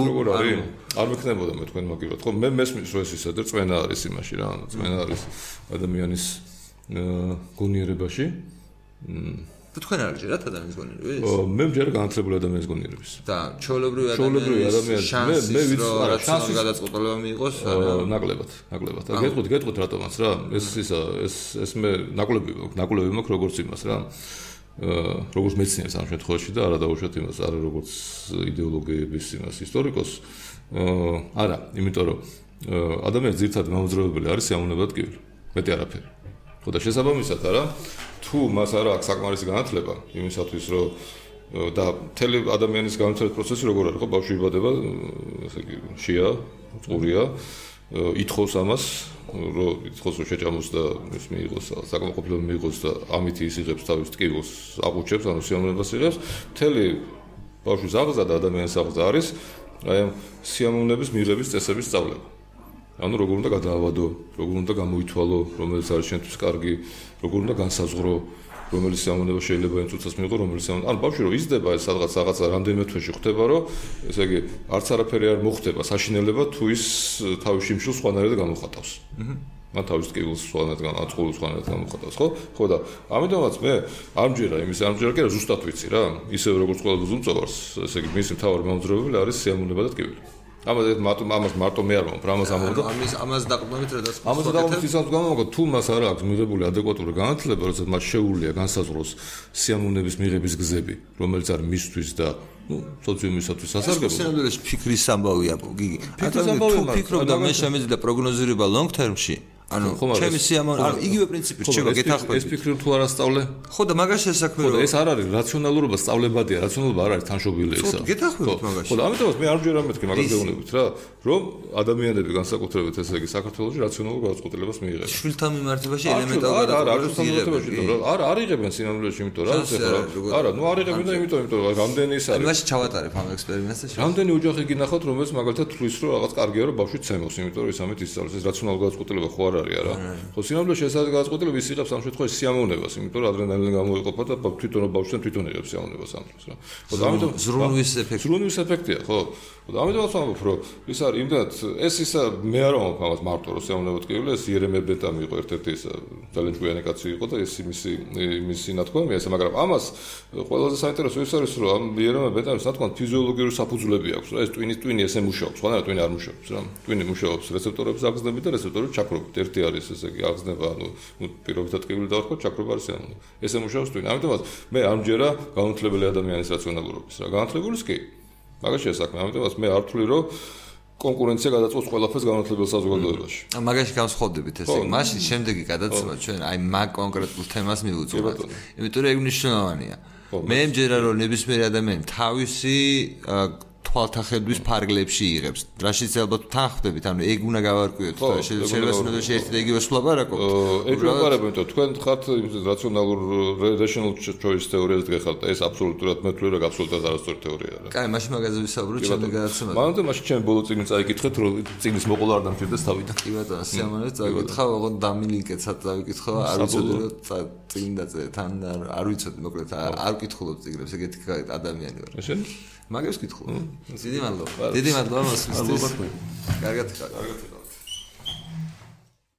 როგორ არის? არ მექნებოდა მე თქვენ მოგივრათ ხო მე მესმის რომ ეს ისე და წვენა არის იმაში რა წვენა არის ადამიანის გონიერებაში თუ თქვენ არ ჯერათ ადამიანის გონიერების? ო, მე მჯერ განათლებული ადამიანის გონიერების. და ჩოლებრივი ადამიანის შანსი მე ვიცი რა შანსი გადაწყვეტილება მიიღოს არა ნაკლებად ნაკლებად. და გეტყვით გეტყვით რატომაც რა. ეს ისა ეს ეს მე ნაკლები ნაკლები მაქვს როგორც იმას რა. აა როგორც მეცნიერს ამ შემთხვევაში და არა დაუშვათ იმას არა როგორც იდეოლოგიების იმას ისტორიკოს. აა არა იმიტომ რომ ადამიანის ძირთად გამოძრაობელი არის სიამოვნებად კი მეტი არაფერი. ხო და შესაბამისად არა თუ მას არ აქვს საკმარისი განათლება იმისათვის რომ და თელი ადამიანის განათლების პროცესი როგორ არის ხო? ბავშვი იბადება ესე იგი შია წურია ითხოვს ამას რომ ითხოვს რომ შეჭამოს და ის მიიღოს საკმაყოფილება მიიღოს და ამით ის იღებს თავის ტკივილს აღუჩებს ანუ სიამოვნებას იღებს. თელი ბავშვის აღზა და ადამიანის აღზა არის აი ამ სიამოვნების მიღების წესების სწავლება. ანუ როგორ უნდა გადაავადო, როგორ უნდა გამოითვალო, რომელიც არის შენთვის კარგი, როგორ უნდა განსაზღვრო, რომელიც სიამოვნება შეიძლება იმ წუთას მიიღო, რომელიც ანუ ბავშვი რო იზრდება, ეს სადღაც რაღაცა რამდენიმე თვეში ხდება, რომ ესე იგი არც არაფერი არ მოხდება, საშინელება თუ ის თავის შიმშილს სხვანაირად გამოხატავს. მან თავის კიბულს სხვანაირად განაწყობს, სხვანაირად გამოხატავს, ხო? ხო და ამიტომაც მე არ მჯერა იმის, არ მჯერა კი რა ზუსტად ვიცი რა. ისე როგორც ყველა ზუმწოვარს, ესე იგი მისი მთავარი მომძრაობელი არის სიამოვნება და კიბული. ამაზე მარტო ამას მარტო მე არ მომფრ ამას ამოვიდა? ამის ამას დაყრდნობით რა დასწრებს ამას დაყრდნობით ისიც გამომაგო თუ მას არ აქვს მიღებული ადეკვატური განათლება როცა მას შეუულია განსაზღვროს სიამოვნების მიღების გზები რომელიც არის მისთვის და ну სოციუმისათვის სასარგებლო სინამდვილეში ფიქრის ამბავია გიგი თუ ფიქრობ და მე შემეძი და პროგნოზირება long term-ში ანუ ჩემი სიამოვნე ანუ იგივე პრინციპი რჩება გეთახმები ეს ფიქრი თუ არ ასწავლე? ხო და მაგაში საქმე ხო და ეს არ არის რაციონალურობა სწავლებადია. რაციონალობა არ არის თანშობილი ესა ხო. გეთახმებით მაგაში. ხო და ამიტომაც მე არ მჯერა მეთქი მაგას გეუბნებით რა რომ ადამიანები განსაკუთრებით ესე იგი საქართველოში რაციონალურ გადაწყვეტილებას მიიღებენ. შვილთან მიმართებაში ელემენტარულად არა არა არა არა არ იღებენ სინამდვილეში იმიტომ რა არა ნუ არ იღებენ და იმიტომ იმიტომ რამდენი ის არის? მაშინ ჩავატარებ ამ ექსპერიმენტს რამდენი ოჯახი გინახავთ რომელიც მაგალითად თulis რომ რაღაც კარგია რომ ბავშვი ცემოს იმიტომ რომ ის ამით ისწავლის ეს რაციონალურ გადაწყვეტილება ხო არ არ არის არა. ხო სინამდვილეში ეს არის გადაწყვეტილება ის იღებს ამ შემთხვევაში სიამოვნებას, იმიტომ რომ ადრენალინი გამოიყოფა და თვითონ ბავშვთან თვითონ იღებს სიამოვნებას ამ დროს რა. ხო და ამიტომ ზრუნვის ეფექტი. ზრუნვის ეფექტია, ხო. და ამიტომ ვამბობ, რომ ის არის იმდანაც ეს ისა მე არ ვამბობ ამას მარტო რომ სიამოვნება ტკივილი ეს იერემე ბეტამი იყო ერთ-ერთი ეს ძალიან ჭკვიანი კაცი იყო და ეს იმისი იმისი ნათქვამი ეს მაგრამ ამას ყველაზე საინტერესო ის არის რომ ამ იერემე ბეტამის ნათქვამ ფიზიოლოგიური საფუძვლები აქვს რა ეს ტვინის ტვინი ესე მუშაობს ხო და ტვინი არ მუშაობს რა ტვინი მუშაობს რეცეპტორებს აგზნები და რეცეპტორები ჩაქრობთ ერთი არის ესე იგი აღზნება ანუ ნუ პირობითად ტკივილი დავარქვა ჩაქრობა არის ანუ ესე მუშაობს თუ ამიტომაც მე ამჯერა განათლებელი ადამიანის რაციონალურობის რა განათლებულის კი მაგაშია საქმე ამიტომაც მე არ თვლი რომ კონკურენცია გადაწყვეტს ყველაფერს განათლებელ საზოგადოებაში. მაგაში გავსხოვდებით ესე იგი. მაშინ შემდეგი გადაცემა ჩვენ აი მაგ კონკრეტულ თემას მივუძღვათ. იმიტომ რომ ეგ მნიშვნელოვანია. მე მჯერა რომ ნებისმიერი ადამიანი თავისი თვალთახედვის ფარგლებში იღებს. რაშიც ალბათ თან ხვდებით, ანუ ეგ უნდა გავარკვიოთ, შეიძლება სინოდოში ერთი და იგივე სვლაპარაკო. ეგ ვაპარაკობთ, იმიტომ თქვენ ხართ რაციონალურ rational choice თეორიაზე გეხართ, ეს აბსოლუტურად მე ვთვლი, რომ აბსოლუტურად არასწორი თეორიაა რა. კაი, მაშინ მაგაზე ვისაუბროთ, შემდეგ გადაცემა. მანამდე მაშინ ჩემ ბოლო წიგნი წაიკითხეთ, რომ წიგნის მოყოლა არ დამჭირდეს თავიდან. კი ბატონო, სიამოვნებით წაიკითხავ, ოღონ დამილინკეთ, სად წაიკითხავ, არ ვიცოდი რომ წიგნი დაწერე, თან არ ვიცოდი, მოკლედ არ ვკითხულობ წიგნებს, ეგეთი ადამიანი ვარ. ესე? მაგებს კითხულობ. დიდი მადლობა. დიდი მადლობა მოსვისთვის. კარგად ხარ. კარგად.